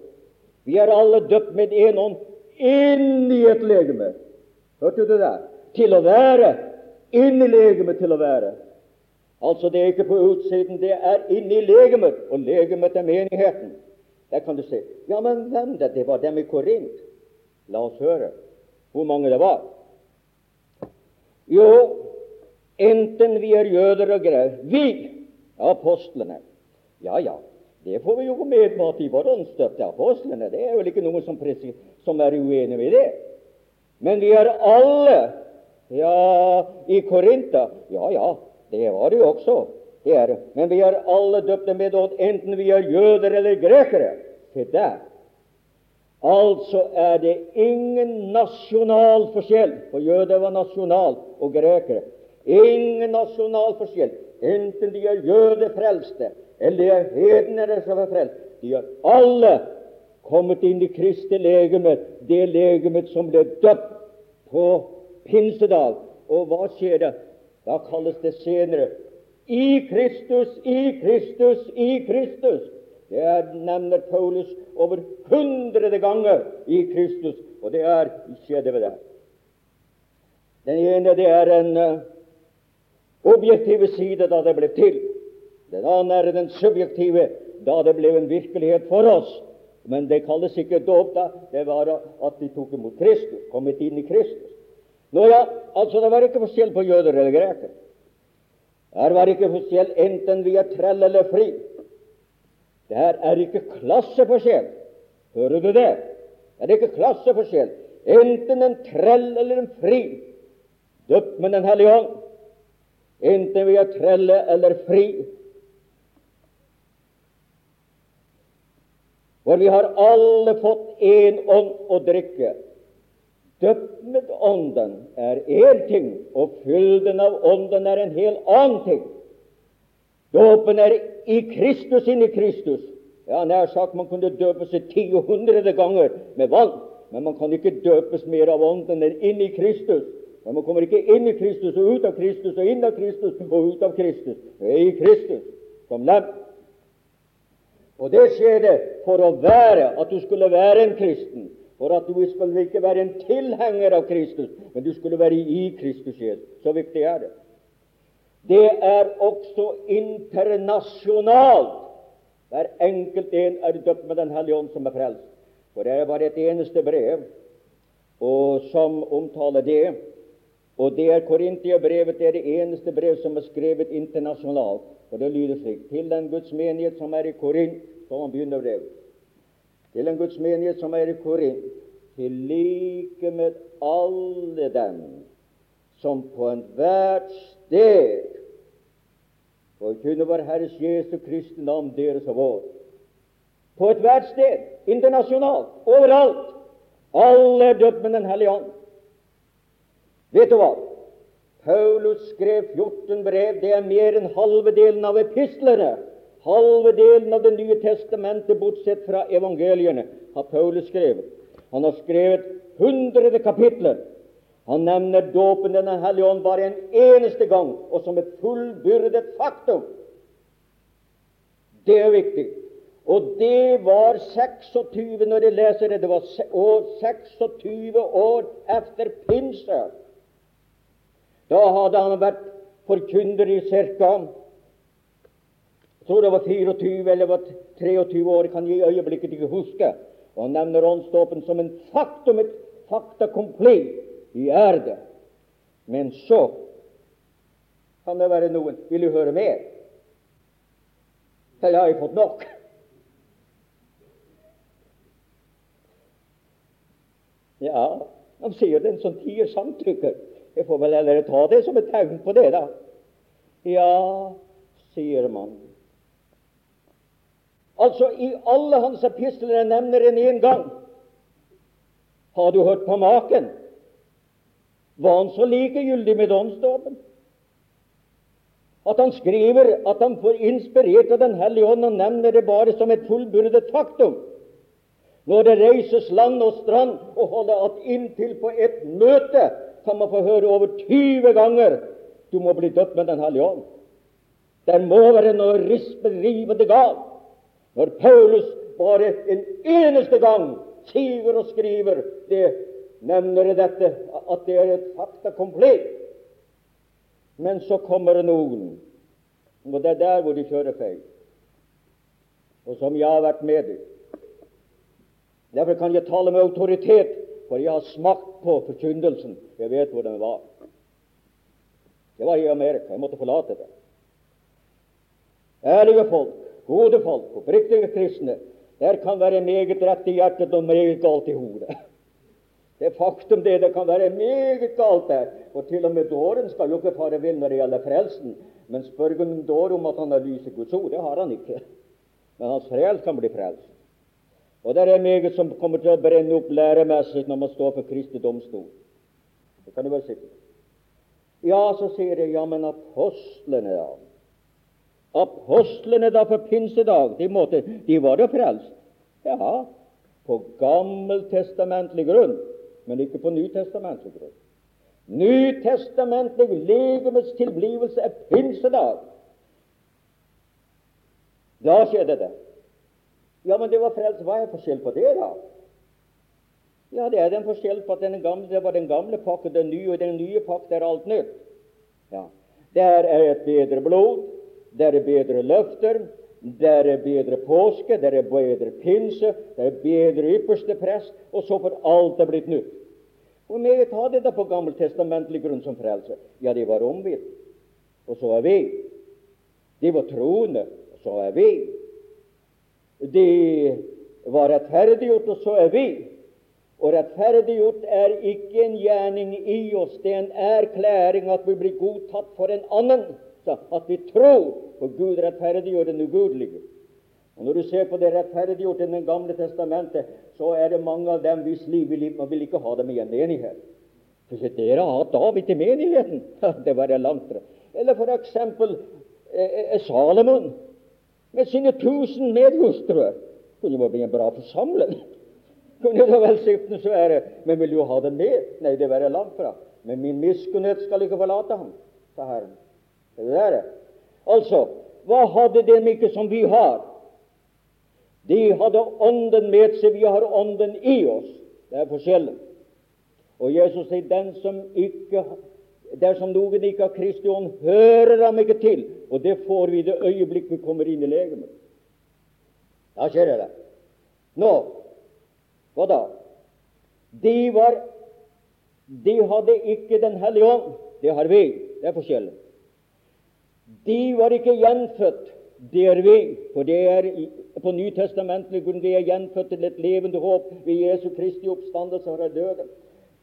Vi er alle døpt med én ånd inn i et legeme. Hørte du det der? Til å være. Inn i legemet til å være. Altså, det er ikke på utsiden, det er inni legemet, og legemet er menigheten. Der kan du se. Ja, men hvem det? Det var dem i Korint. La oss høre hvor mange det var. Jo, enten vi er jøder og greier Vi, apostlene. Ja, ja, det får vi jo gå med på at de var åndsdøpte apostlene. Det er vel ikke noen som, som er uenig i det. Men vi er alle ja, i Korinta. Ja, ja, det var det jo også. Det er. Men vi er alle døpte med dåd, enten vi er jøder eller grekere. Se der. Altså er det ingen nasjonal forskjell, for jøder var nasjonal og grekere. Ingen nasjonal forskjell, enten de er jødefrelste eller de er hednere som er frelst. De er alle kommet inn i Kristi legeme, det legemet som ble døpt på pinsedag. Og hva skjer det? Da kalles det senere i Kristus, i Kristus, i Kristus. Det er, nevner Paulus over hundrede ganger i Kristus, og det er skjedde ved det. Den ene det er en uh, objektive side da det ble til. Den andre er den subjektive da det ble en virkelighet for oss. Men det kalles ikke dåp da. Det var at de tok imot Kristus, kommet inn i Kristus. Nå ja, altså det var ikke forskjell på jøder eller greker. Der var ikke forskjell enten vi er trell eller fri. Der er ikke klasseforskjell. Hører du det? Det er ikke klasseforskjell. Enten en trell eller en fri. Døpt med Den hellige ånd. Enten vi er trelle eller fri. For vi har alle fått én ånd å drikke. Døpt med Ånden er én ting, og fylden av Ånden er en hel annen ting. Dåpen er i Kristus inni Kristus. Ja, nær sagt man kunne døpe seg ti og ganger med vann, men man kan ikke døpes mer av Ånden enn inn i Kristus. Men man kommer ikke inn i Kristus og ut av Kristus og inn av Kristus og ut av Kristus. Det er i Kristus som lem. Og det skjer det for å være, at du skulle være en kristen for at du skulle ikke være en tilhenger av Kristus, men du skulle være i Kristus Jesus. Så viktig er det. Det er også internasjonalt. Hver enkelt en er døpt med Den hellige ånd som er frelst. For det er bare et eneste brev og som omtaler det. Og det er Korintiabrevet. Det er det eneste brev som er skrevet internasjonalt. Og det lyder slik Til den Guds menighet som er i Korint, så han begynner brevet til en Guds menighet som er i Korint, til like med alle dem som på enhvert sted forkynner vår Herres Jesu Kristi navn, deres og vår. På ethvert sted, internasjonalt, overalt. Alle er døpt med Den hellige ånd. Vet du hva? Paulus skrev 14 brev. Det er mer enn halve delen av epislene Halve delen av Det nye testamentet, bortsett fra evangeliene, har Paulus skrevet. Han har skrevet hundrede kapitler. Han nevner dåpen denne Den hellige ånd bare en eneste gang, og som et fullbyrdet faktum. Det er viktig. Og det var 26 når jeg leser det, det var 26 år etter pinse. Da hadde han vært forkynner i ca. Jeg tror det var 24 eller var 23 år, jeg kan i øyeblikket ikke huske. Og han nevner åndsdåpen som en faktum, et fakta i ære. Men så kan det være noen Vil du høre mer? Eller har jeg fått nok? Ja, han sier den som tier, samtykker. Jeg får vel heller ta det som et tegn på det, da. Ja, sier man. Altså, i alle hans epistler jeg nevner en én gang. Har du hørt på maken? Var han så likegyldig med åndsdåpen? At han skriver at han får inspirert av Den hellige ånd og nevner det bare som et fullbyrdet faktum når det reises land og strand og holder at inntil på et møte kan man få høre over 20 ganger du må bli døpt med Den hellige ånd. Det må være noe rispende galt når Paulus bare en eneste gang sier og skriver det nevner dette, at det er et fakta komplett. Men så kommer det noen, og det er der hvor de kjører feil, og som jeg har vært med i. Derfor kan jeg tale med autoritet, for jeg har smakt på forkynnelsen. Jeg vet hvor den var. Det var i Amerika. Jeg måtte forlate det. Ærlige folk, gode folk, oppriktige kristne, der kan være meget rett i hjertet og meget galt i hodet. Det er faktum det. Det kan være meget galt der. For til og med dåren skal jo ikke fare vill når det gjelder frelsen. Men spør en dår om at han har lyst i Guds ord, det har han ikke. Men hans frels kan bli frelst. Og det er meget som kommer til å brenne opp læremessig når man står for Kristi domstol. Det kan du være sikker Ja, så sier jeg, ja, men apostlene, da? Apostlene da for pinsedag, de, måtte, de var da frelst? Ja, på gammeltestamentlig grunn, men ikke på nytestamentlig grunn. Nytestamentlig legemets tilblivelse er pinsedag. Da skjedde det. Ja, men det var frelst. Hva er forskjell på det, da? Ja, det er den forskjell på at den gamle, det var den gamle pakken, den nye, og den nye pakken er alt nytt. Ja. Der er et bedre blod, der er bedre løfter, der er bedre påske, der er bedre pinse, der er bedre ypperste prest, og så får alt er blitt nytt. Hvor meget har det da på gammeltestamentlig grunn som frelse? Ja, de var omvidd, og så er vi. De var troende, og så er vi. De var rettferdiggjort, og så er vi. Og rettferdiggjort er ikke en gjerning i oss, det er en erklæring at vi blir godtatt for en annen. Så at vi tror, på Gud rettferdiggjør den ugudelige. Og Når du ser på det rettferdiggjorte i Det gamle testamentet, så er det mange av dem hvis liv vil, man vil ikke ha dem i en menighet. Se, dere har hatt David i menigheten! <laughs> det var det langt fra. Eller for eksempel eh, eh, Salomon med sine tusen medhustruer. Kunne bli en bra forsamling. <laughs> Kunne det velsignelse være. Men vil du ha det med? Nei, det var det langt fra. Men min miskunnhet skal ikke forlate ham, sa Herren. Det er det. Altså, hva hadde dem ikke som vi har? De hadde Ånden med seg, vi har Ånden i oss. Det er forskjellen. Og Jesus sier den som ikke Dersom noen ikke har Kristi ånd, hører ham ikke til. Og det får vi det øyeblikk vi kommer inn i legemet. Da skjer det. Nå, hva da? De var De hadde ikke Den hellige ånd. Det har vi. Det er forskjellen. De var ikke gjenfødt. Det er vi. For det er på Nytestamentlig grunn vi er gjenfødt til et levende håp ved Jesu Kristi oppstandelse fra døden.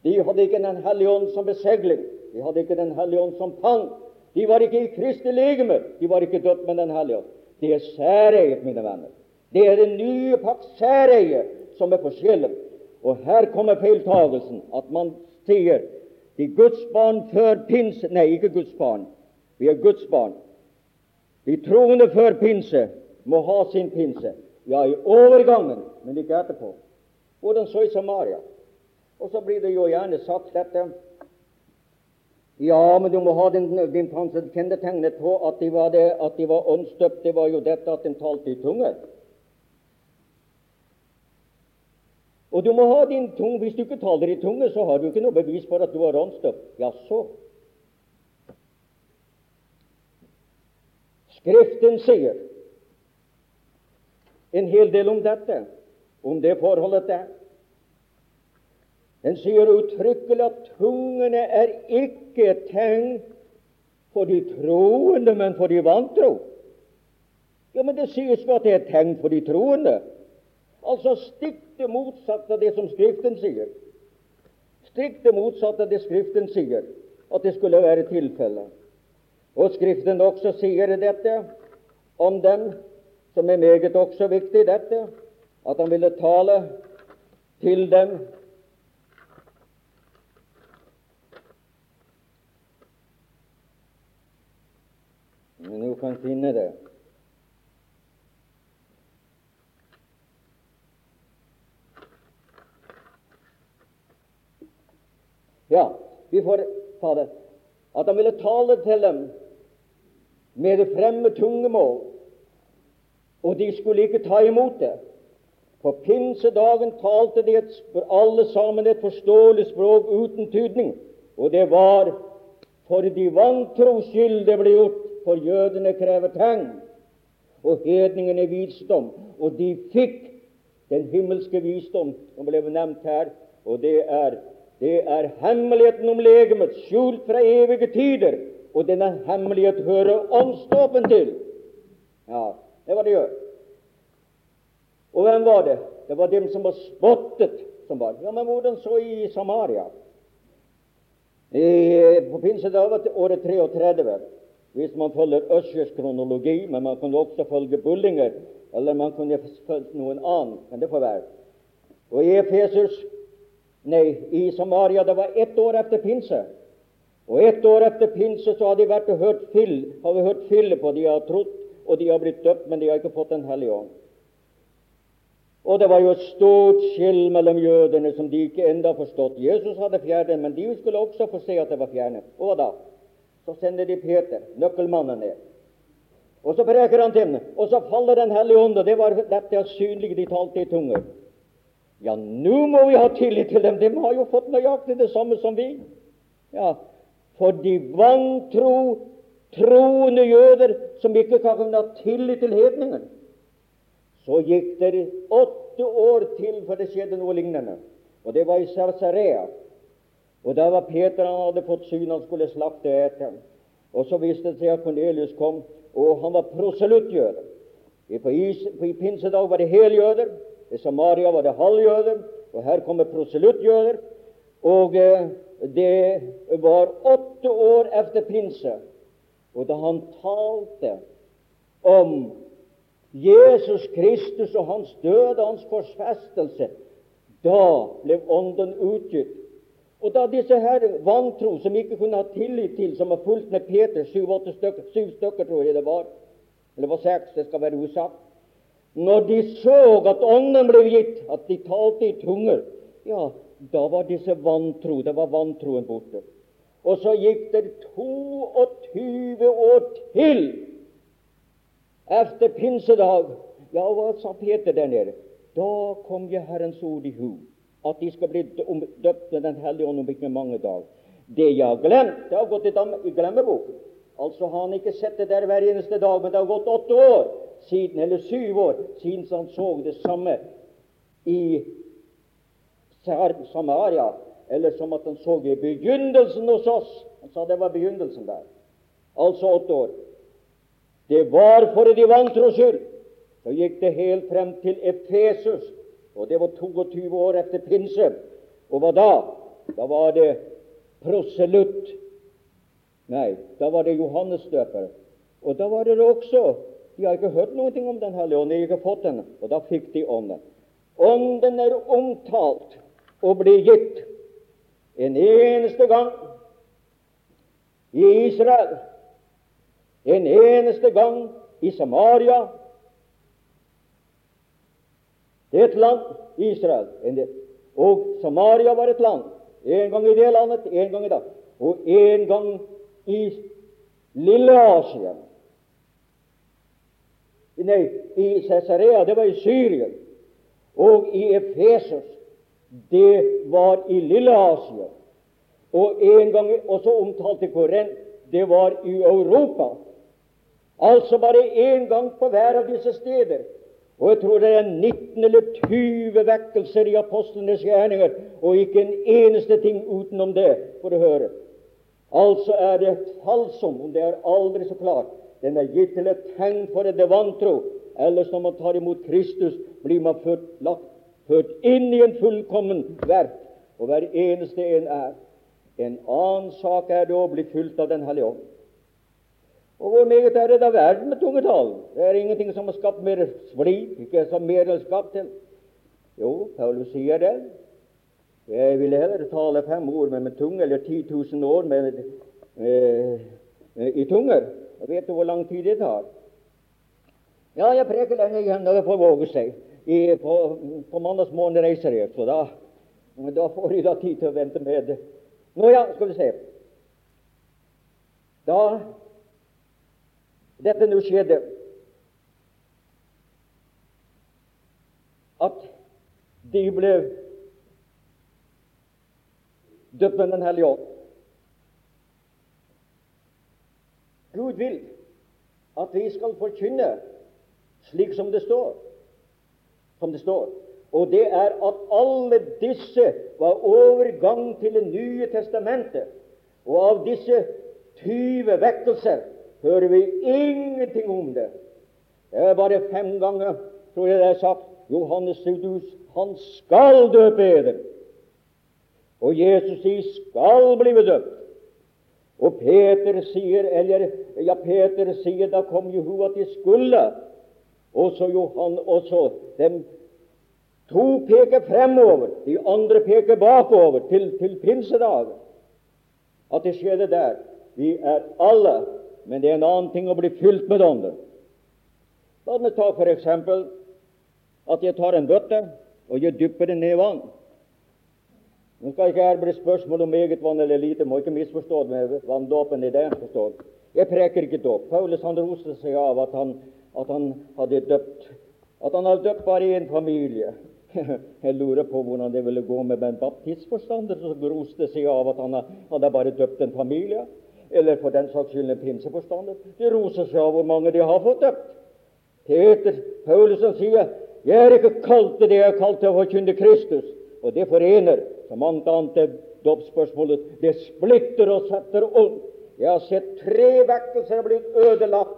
De hadde ikke Den hellige ånd som besegling. De hadde ikke Den hellige ånd som pang. De var ikke i Kristi legeme. De var ikke dødt med Den hellige ånd. Det er særeiet, mine venner. Det er den nye pakts særeie som er forskjellen. Og her kommer feiltagelsen, at man sier de Guds barn før pinse Nei, ikke Guds barn. Vi er Guds barn. De troende før pinse må ha sin pinse. Ja, i overgangen, men ikke etterpå. Hvordan så i Samaria? Og så blir det jo gjerne sagt dette Ja, men du må ha din, den kjennetegnet på at de var, det, at de var åndsdøpt. Det var jo dette at de talte i tunger. Og du må ha din tunge. Hvis du ikke taler i tunge, så har du ikke noe bevis for at du er åndsdøpt. Jaså? Skriften sier en hel del om dette, om det forholdet der. Den sier uttrykkelig at tungene er ikke et tegn for de troende, men for de vantro. Ja, men det sies jo at det er et tegn for de troende. Altså stikk det motsatte av det som Skriften sier. Stikk det motsatte av det Skriften sier, at det skulle være tilfellet. Og Skriften også sier dette om dem, som er meget også viktig, dette, at han ville tale til dem Men hun kan finne det. Ja, vi får ta det. At han ville tale til dem med det fremme tungemål, og de skulle ikke ta imot det. På pinsedagen talte de et, alle sammen et forståelig språk uten tydning, og det var for de vantro skyld det ble gjort for jødene krever tegn, og hedningene visdom. Og de fikk den himmelske visdom som ble nevnt her, og det er, det er hemmeligheten om legemet, skjult fra evige tider. Og denne hemmelighet hører åndsdåpen til. Ja, det var det gjør. Og hvem var det? Det var dem som var spottet. som var. Ja, Men hvordan så i Samaria? I, på pinsedag året 33 hvis man følger Øschers kronologi, men man kunne også følge Bullinger, eller man kunne følge noen annen. Men det får være. Og i Efesus, nei, i Samaria, det var ett år etter pinse. Og ett år etter pinse så har de vært og hørt fyll, har vi hørt Philip, på. de har trodd, og de har blitt døpt, men de har ikke fått Den hellige ånd. Og det var jo et stort skill mellom jødene som de ikke enda forstått. Jesus hadde fjernet, men de skulle også få se at det var fjernet. Og da? Så sender de Peter, nøkkelmannen, ned. Og så preker han til dem, og så faller Den hellige ånd, og det var dette synlige de talte i tunger. Ja, nå må vi ha tillit til dem. De har jo fått nøyaktig det samme som vi. Ja, For de vantro, troende jøder som ikke kan ha tillit til hedningen. Så gikk det åtte år til før det skjedde noe lignende. Og det var i Sarsarea. Og da var Peter han hadde fått syn, han skulle slakte etter. Og så viste det seg at Kornelius kom, og han var proselyttjøde. På, på pinsedag var det heljøder, i Samaria var det halvjøder, og her kommer proselyttjøder. Og eh, det var åtte år etter pinse, og da han talte om Jesus Kristus og hans død og hans korsfestelse, da ble Ånden utgitt. Og da disse her vantro, som ikke kunne ha tillit til, som har fulgt med Peter, syv-åtte stykker, syv stykker tror jeg det var, eller var seks, det skal være usagt. Når de så at Ånden ble gitt, at de talte i tunger, ja, da var disse vantro, det var vantroen borte. Og så gikk det 22 år til etter pinsedag. Ja, hva sa Peter der nede? Da kom jeg Herrens ord i hu at de skal bli døpt med Den hellige ånd om ikke mange dager. Det jeg har glemt, det har gått i glemmeboken. Altså har han ikke sett det der hver eneste dag, men det har gått åtte år siden, eller syv år siden han så det samme i Samaria, eller som at han så i begynnelsen hos oss. Han sa det var begynnelsen der. Altså åtte år. Det var for de vantros skyld. Så gikk det helt frem til Efesus, og det var 22 år etter pinse. Og hva da? Da var det proselytt. Nei, da var det Johannesdøper. Og da var det også De har ikke hørt noe om Den hellige ånd, de har ikke fått den, og da fikk de Ånden. Ånden er omtalt og ble gitt en eneste gang i Israel, en eneste gang i Samaria, det er et land, Israel. Og Samaria var et land. En gang i det landet, en gang i dag. og en gang i Lille Asia. Nei, i Cesarea, det var i Syria. Og i Efesos, det var i Lille Asia. Og en gang også omtalt i Korint, det var i Europa. Altså bare én gang på hver av disse steder. Og jeg tror det er 19 eller 20 vekkelser i apostlenes gjerninger, og ikke en eneste ting utenom det, for å høre. Altså er det et falsom, om det er aldri så klart. Den er gitt til et tegn for det vantro. Ellers, når man tar imot Kristus, blir man ført, lagt, ført inn i en fullkommen verk, og hver eneste en er. En annen sak er det å bli fulgt av Den hellige ånd. Og hvor meget er det da verden med tungetall? Det er ingenting som har skapt mer splid, ikke som mer enn skapt til. Jo, Paulus sier det. Jeg ville heller tale fem ord med, min tunge, eller 10 000 år med, eh, i tunger. Vet du hvor lang tid det tar? Ja, jeg preker lenge igjen når jeg får våge seg. I, på, på mandagsmorgen reiser jeg, så da, da får jeg da tid til å vente med. Nå ja, skal vi se. Da dette nå skjedde, at de ble døpt med Den hellige ånd. Gud vil at vi skal forkynne slik som det står. Som det står. Og det er at alle disse var overgang til Det nye testamentet. Og av disse 20 vekkelser hører vi ingenting om det. Det er bare fem ganger tror jeg det er sagt Johannes Sudus, han skal døpe eder. Og Jesus sier 'skal bli døpt'. Og Peter sier, eller, ja, Peter sier da kom Jehova til de skulle. Og så Johan, også dem to peker fremover, de andre peker bakover, til, til pinsedagen. At det skjedde der. Vi er alle men det er en annen ting å bli fylt med Ånden. La meg ta for eksempel at jeg tar en bøtte og jeg dypper den ned i vann. Nå skal ikke her bli spørsmål om eget vann eller lite, må ikke misforstå det med vanndåpen i det. forstår. Jeg preker ikke dåp. Paulus han roste seg av at han, at han hadde døpt at han hadde døpt bare én familie. <laughs> Jeg lurer på hvordan det ville gå med en baptistforstander som roste seg av at han hadde bare døpt en familie eller for den saks skyld en pinseforstander. De roser seg av hvor mange de har fått døpt. Peter Paulusen sier 'Jeg er ikke kalt til det jeg er kalt til å forkynne Kristus'. Og det forener, som annet annet er dåpsspørsmålet, det splitter og setter om. Jeg har sett tre vekkelser blitt ødelagt,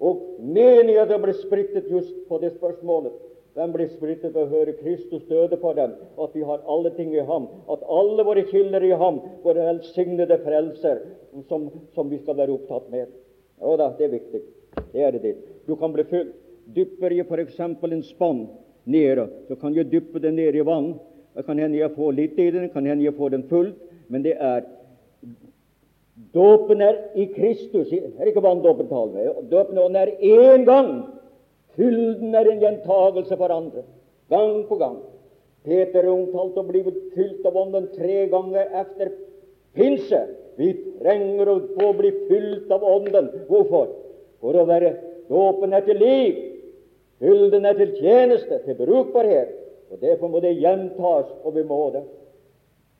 og menigheter blir splittet just på det spørsmålet. Den blir splittet ved å høre Kristus døde for dem, at vi har alle ting i ham, at alle våre kilder i ham, våre velsignede frelser, som, som, vi skal være opptatt med. Jo da, det er viktig. Det er det ditt. Du kan bli full. Dypper jeg f.eks. en spann nede, så kan jeg dyppe den ned i vann. Det kan hende jeg får litt i den, kan hende jeg får den fullt, men det er Dåpen er i Kristus. Det er ikke vanndåpen taler med. Dåpen er én gang Fylden er en gjentagelse for andre, gang på gang. Peter er omtalt å bli fylt av Ånden tre ganger etter pinse. Vi trenger å få bli fylt av Ånden. Hvorfor? For å være Dåpen er til liv, fylden er til tjeneste, til brukbarhet. Og Derfor må det gjentas, og vi må det.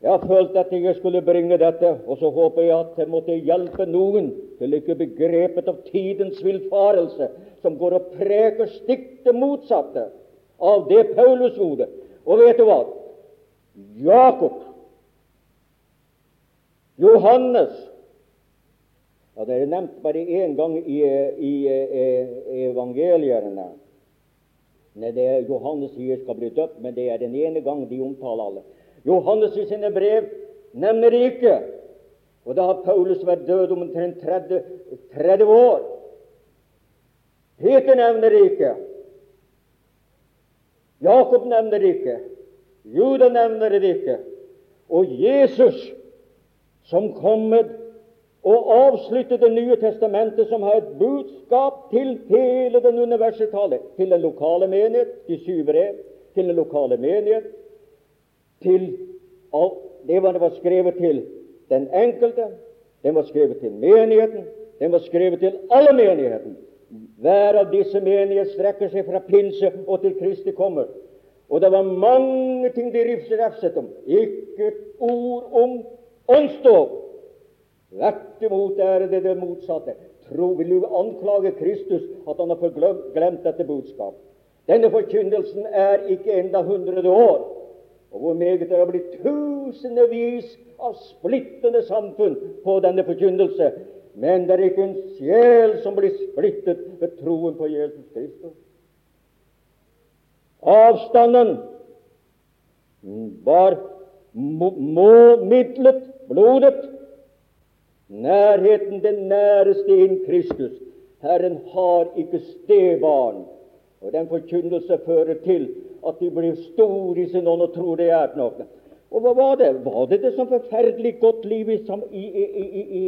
Jeg har følt at jeg skulle bringe dette, og så håper jeg at jeg måtte hjelpe noen til ikke begrepet av tidens villfarelse, som går og preker stikk det motsatte av det Paulus gjorde. Og vet du hva? Jakob, Johannes ja, Det er nevnt bare én gang i, i, i evangeliene. Nei, det Johannes sier skal bli døpt, men det er den ene gang de omtaler alle. Johannes i sine brev nevner det ikke. Og da har Paulus vært død omtrent 30, 30 år. Peter nevner det ikke. Jakob nevner det ikke. Juda nevner det ikke. Og Jesus, som kommet og avsluttet Det nye testamentet, som har et budskap til hele den universelle til den lokale menighet, de syv brev, til den lokale menighet, til det var det var skrevet til den enkelte, den var skrevet til menigheten, den var skrevet til alle menigheten. Hver av disse menigheter strekker seg fra pinse og til Kristi kommer. Og det var mange ting de refset om. Ikke et ord om åndsdåp. Tvert imot er det det motsatte. Tro, vil du anklage Kristus at han har forglemt dette budskapet? Denne forkynnelsen er ikke enda hundrede år. Og hvor meget det har blitt tusenvis av splittende samfunn på denne forkynnelse. Men det er ikke en sjel som blir splittet ved troen på Jesus Kristus. Avstanden var målmidlet, blodet. Nærheten, den næreste inn Kristus. Herren har ikke stebarn. Og den forkynnelse fører til at de blir store i sin ånd og tror det er noe. Og hva var det? Var det det som forferdelig godt liv i, i, i,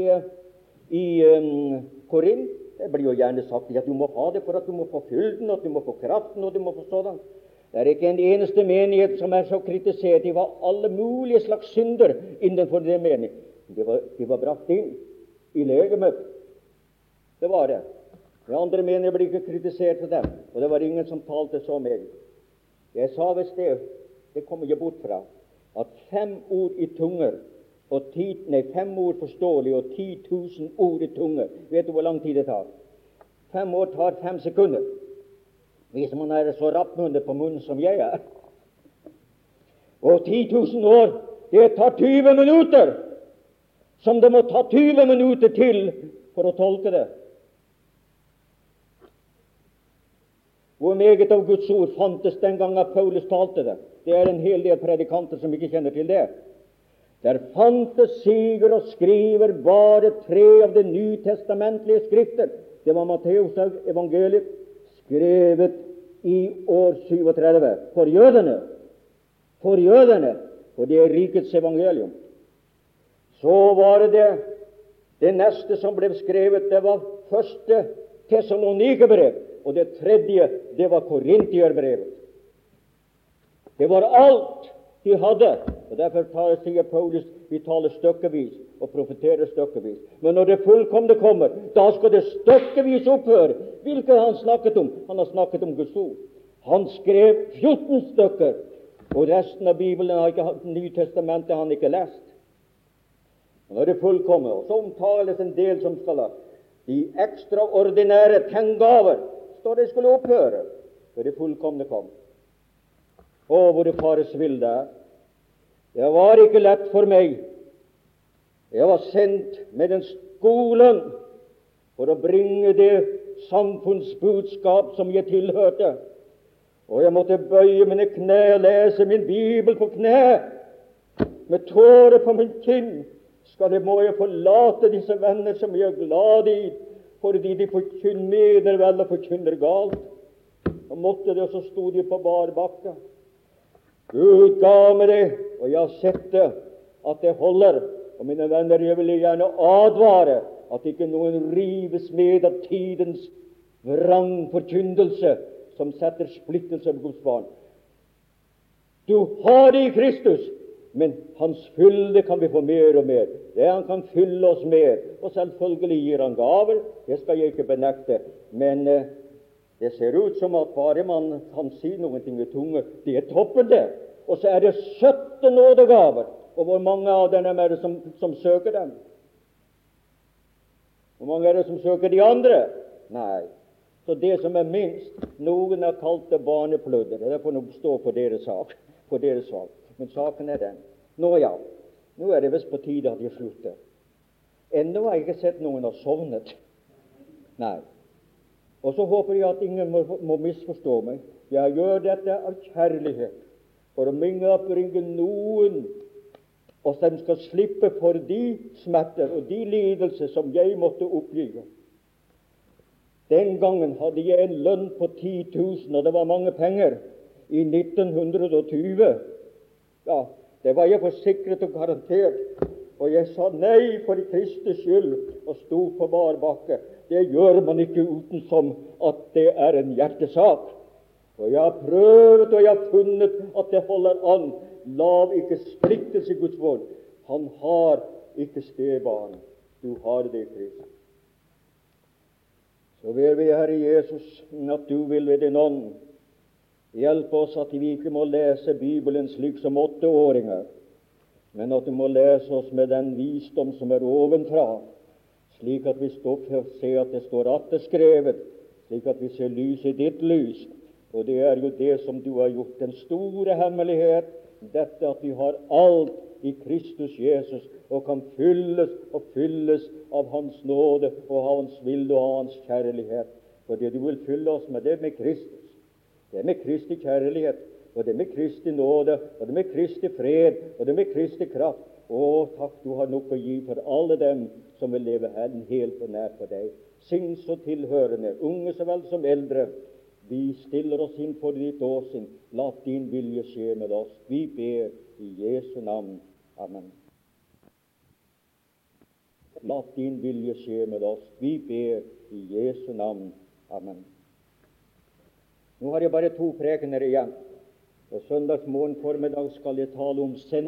i, um, Korint? Det blir jo gjerne sagt at du må ha det for at du må få fylden, og du må få kraften, og du må få sådan. Det er ikke en eneste menighet som er så kritisert. De var alle mulige slags synder innenfor den menigheten. De var, de var brakt inn i legemet. Det var det. De andre menigheter ble ikke kritisert for dem, og det var ingen som talte så meget. Jeg sa ved sted, det kommer jeg bort fra, at fem ord i tunger og ti, nei, fem ord forståelig og 10 000 ord i tunger Vet du hvor lang tid det tar? Fem år tar fem sekunder. Hvis man er så rappmunnet på munnen som jeg er. Og 10 000 år, det tar 20 minutter! Som det må ta 20 minutter til for å tolke det. Hvor meget av Guds ord fantes den gang Paulus talte det? Det er en hel del predikanter som ikke kjenner til det. Der fantes siger og skriver bare tre av de nytestamentlige skrifter. Det var Matteus evangeliet, skrevet i år 37 for jødene. For jødene, for det er rikets evangelium. Så var det det neste som ble skrevet, det var første Tessalonikerbrev. Og det tredje, det var Korintierbrevet. Det var alt de hadde. og Derfor sier Paulus vi taler stykkevis og profeterer stykkevis. Men når det fullkomne kommer, da skal det stykkevis opphøre. Hvilket har han snakket om? Han har snakket om Guds ord. Han skrev 14 stykker, og resten av Bibelen har ikke Nytestamentet har han ikke lest. Og når det fullkommer, så omtales en del som skal ha de ekstraordinære tengaver, står det skulle opphøre før det fullkomne kom. Å, hvor det fares vill det. Det var ikke lett for meg. Jeg var sendt med den skolen for å bringe det samfunnsbudskap som jeg tilhørte. Og jeg måtte bøye mine kne og lese min bibel på kne. Med tårer på min kinn skal jeg, må jeg forlate disse venner som jeg er glad i, fordi de forkynner vel og forkynner galt. Og måtte det, og så sto de på bar bakke. Gud ga meg det, og jeg har sett det, at det holder. Og mine venner, jeg vil gjerne advare at ikke noen rives med av tidens vrangforkyndelse som setter splittelse på Guds barn. Du har det i Kristus, men Hans fylde kan vi få mer og mer. Det Han kan fylle oss med. Og selvfølgelig gir Han gaver, det skal jeg ikke benekte. Men eh, det ser ut som at bare man kan si noen ting i tunge, det er toppen, det. Og så er det 17 nådegaver. Og hvor mange av dem er det som, som søker dem? Hvor mange er det som søker de andre? Nei. Så det som er minst Noen har kalt det barnepludder. Det får nå stå for deres sak. For deres sak. Men saken er den. Nå ja, nå er det visst på tide at jeg slutter. Ennå har jeg ikke sett noen har sovnet. Nei. Og så håper jeg at ingen må, må misforstå meg. Jeg gjør dette av kjærlighet, for å bringe noen, og de skal slippe for de smerter og de lidelser som jeg måtte oppgi. Den gangen hadde jeg en lønn på 10 000, og det var mange penger. I 1920 ja, det var jeg forsikret og garantert. Og jeg sa nei for Kristus skyld og sto på bar bakke. Det gjør man ikke uten som at det er en hjertesak. Og jeg har prøvd, og jeg har funnet at det holder an. Lav ikke splittelse i Guds vård. Han har ikke stebarn. Du har det, Kristus. Så ber vi, Herre Jesus, at du vil ved din ånd hjelpe oss at vi ikke må lese Bibelen slik som åtteåringer, men at du må lese oss med den visdom som er ovenfra, slik at vi står for å se at det står atteskrevet, slik at vi ser lys i ditt lys. Og det er jo det som du har gjort, den store hemmelighet, dette at vi har alt i Kristus Jesus og kan fylles og fylles av Hans nåde og av Hans vilje og av Hans kjærlighet. For det du vil fylle oss med, det med Kristus. Det er med Kristi kjærlighet, og det er med Kristi nåde, og det er med Kristi fred, og det er med Kristi kraft. Å, takk, du har nok å gi for alle dem som vil leve helt og nær for deg. Sinns og tilhørende, unge så vel som eldre, vi stiller oss inn for ditt åsyn. La din vilje skje med oss. Vi ber i Jesu navn. Amen. La din vilje skje med oss. Vi ber i Jesu navn. Amen. Nå har jeg bare to prekener igjen. På Søndagsmorgen formiddag skal jeg tale om sending.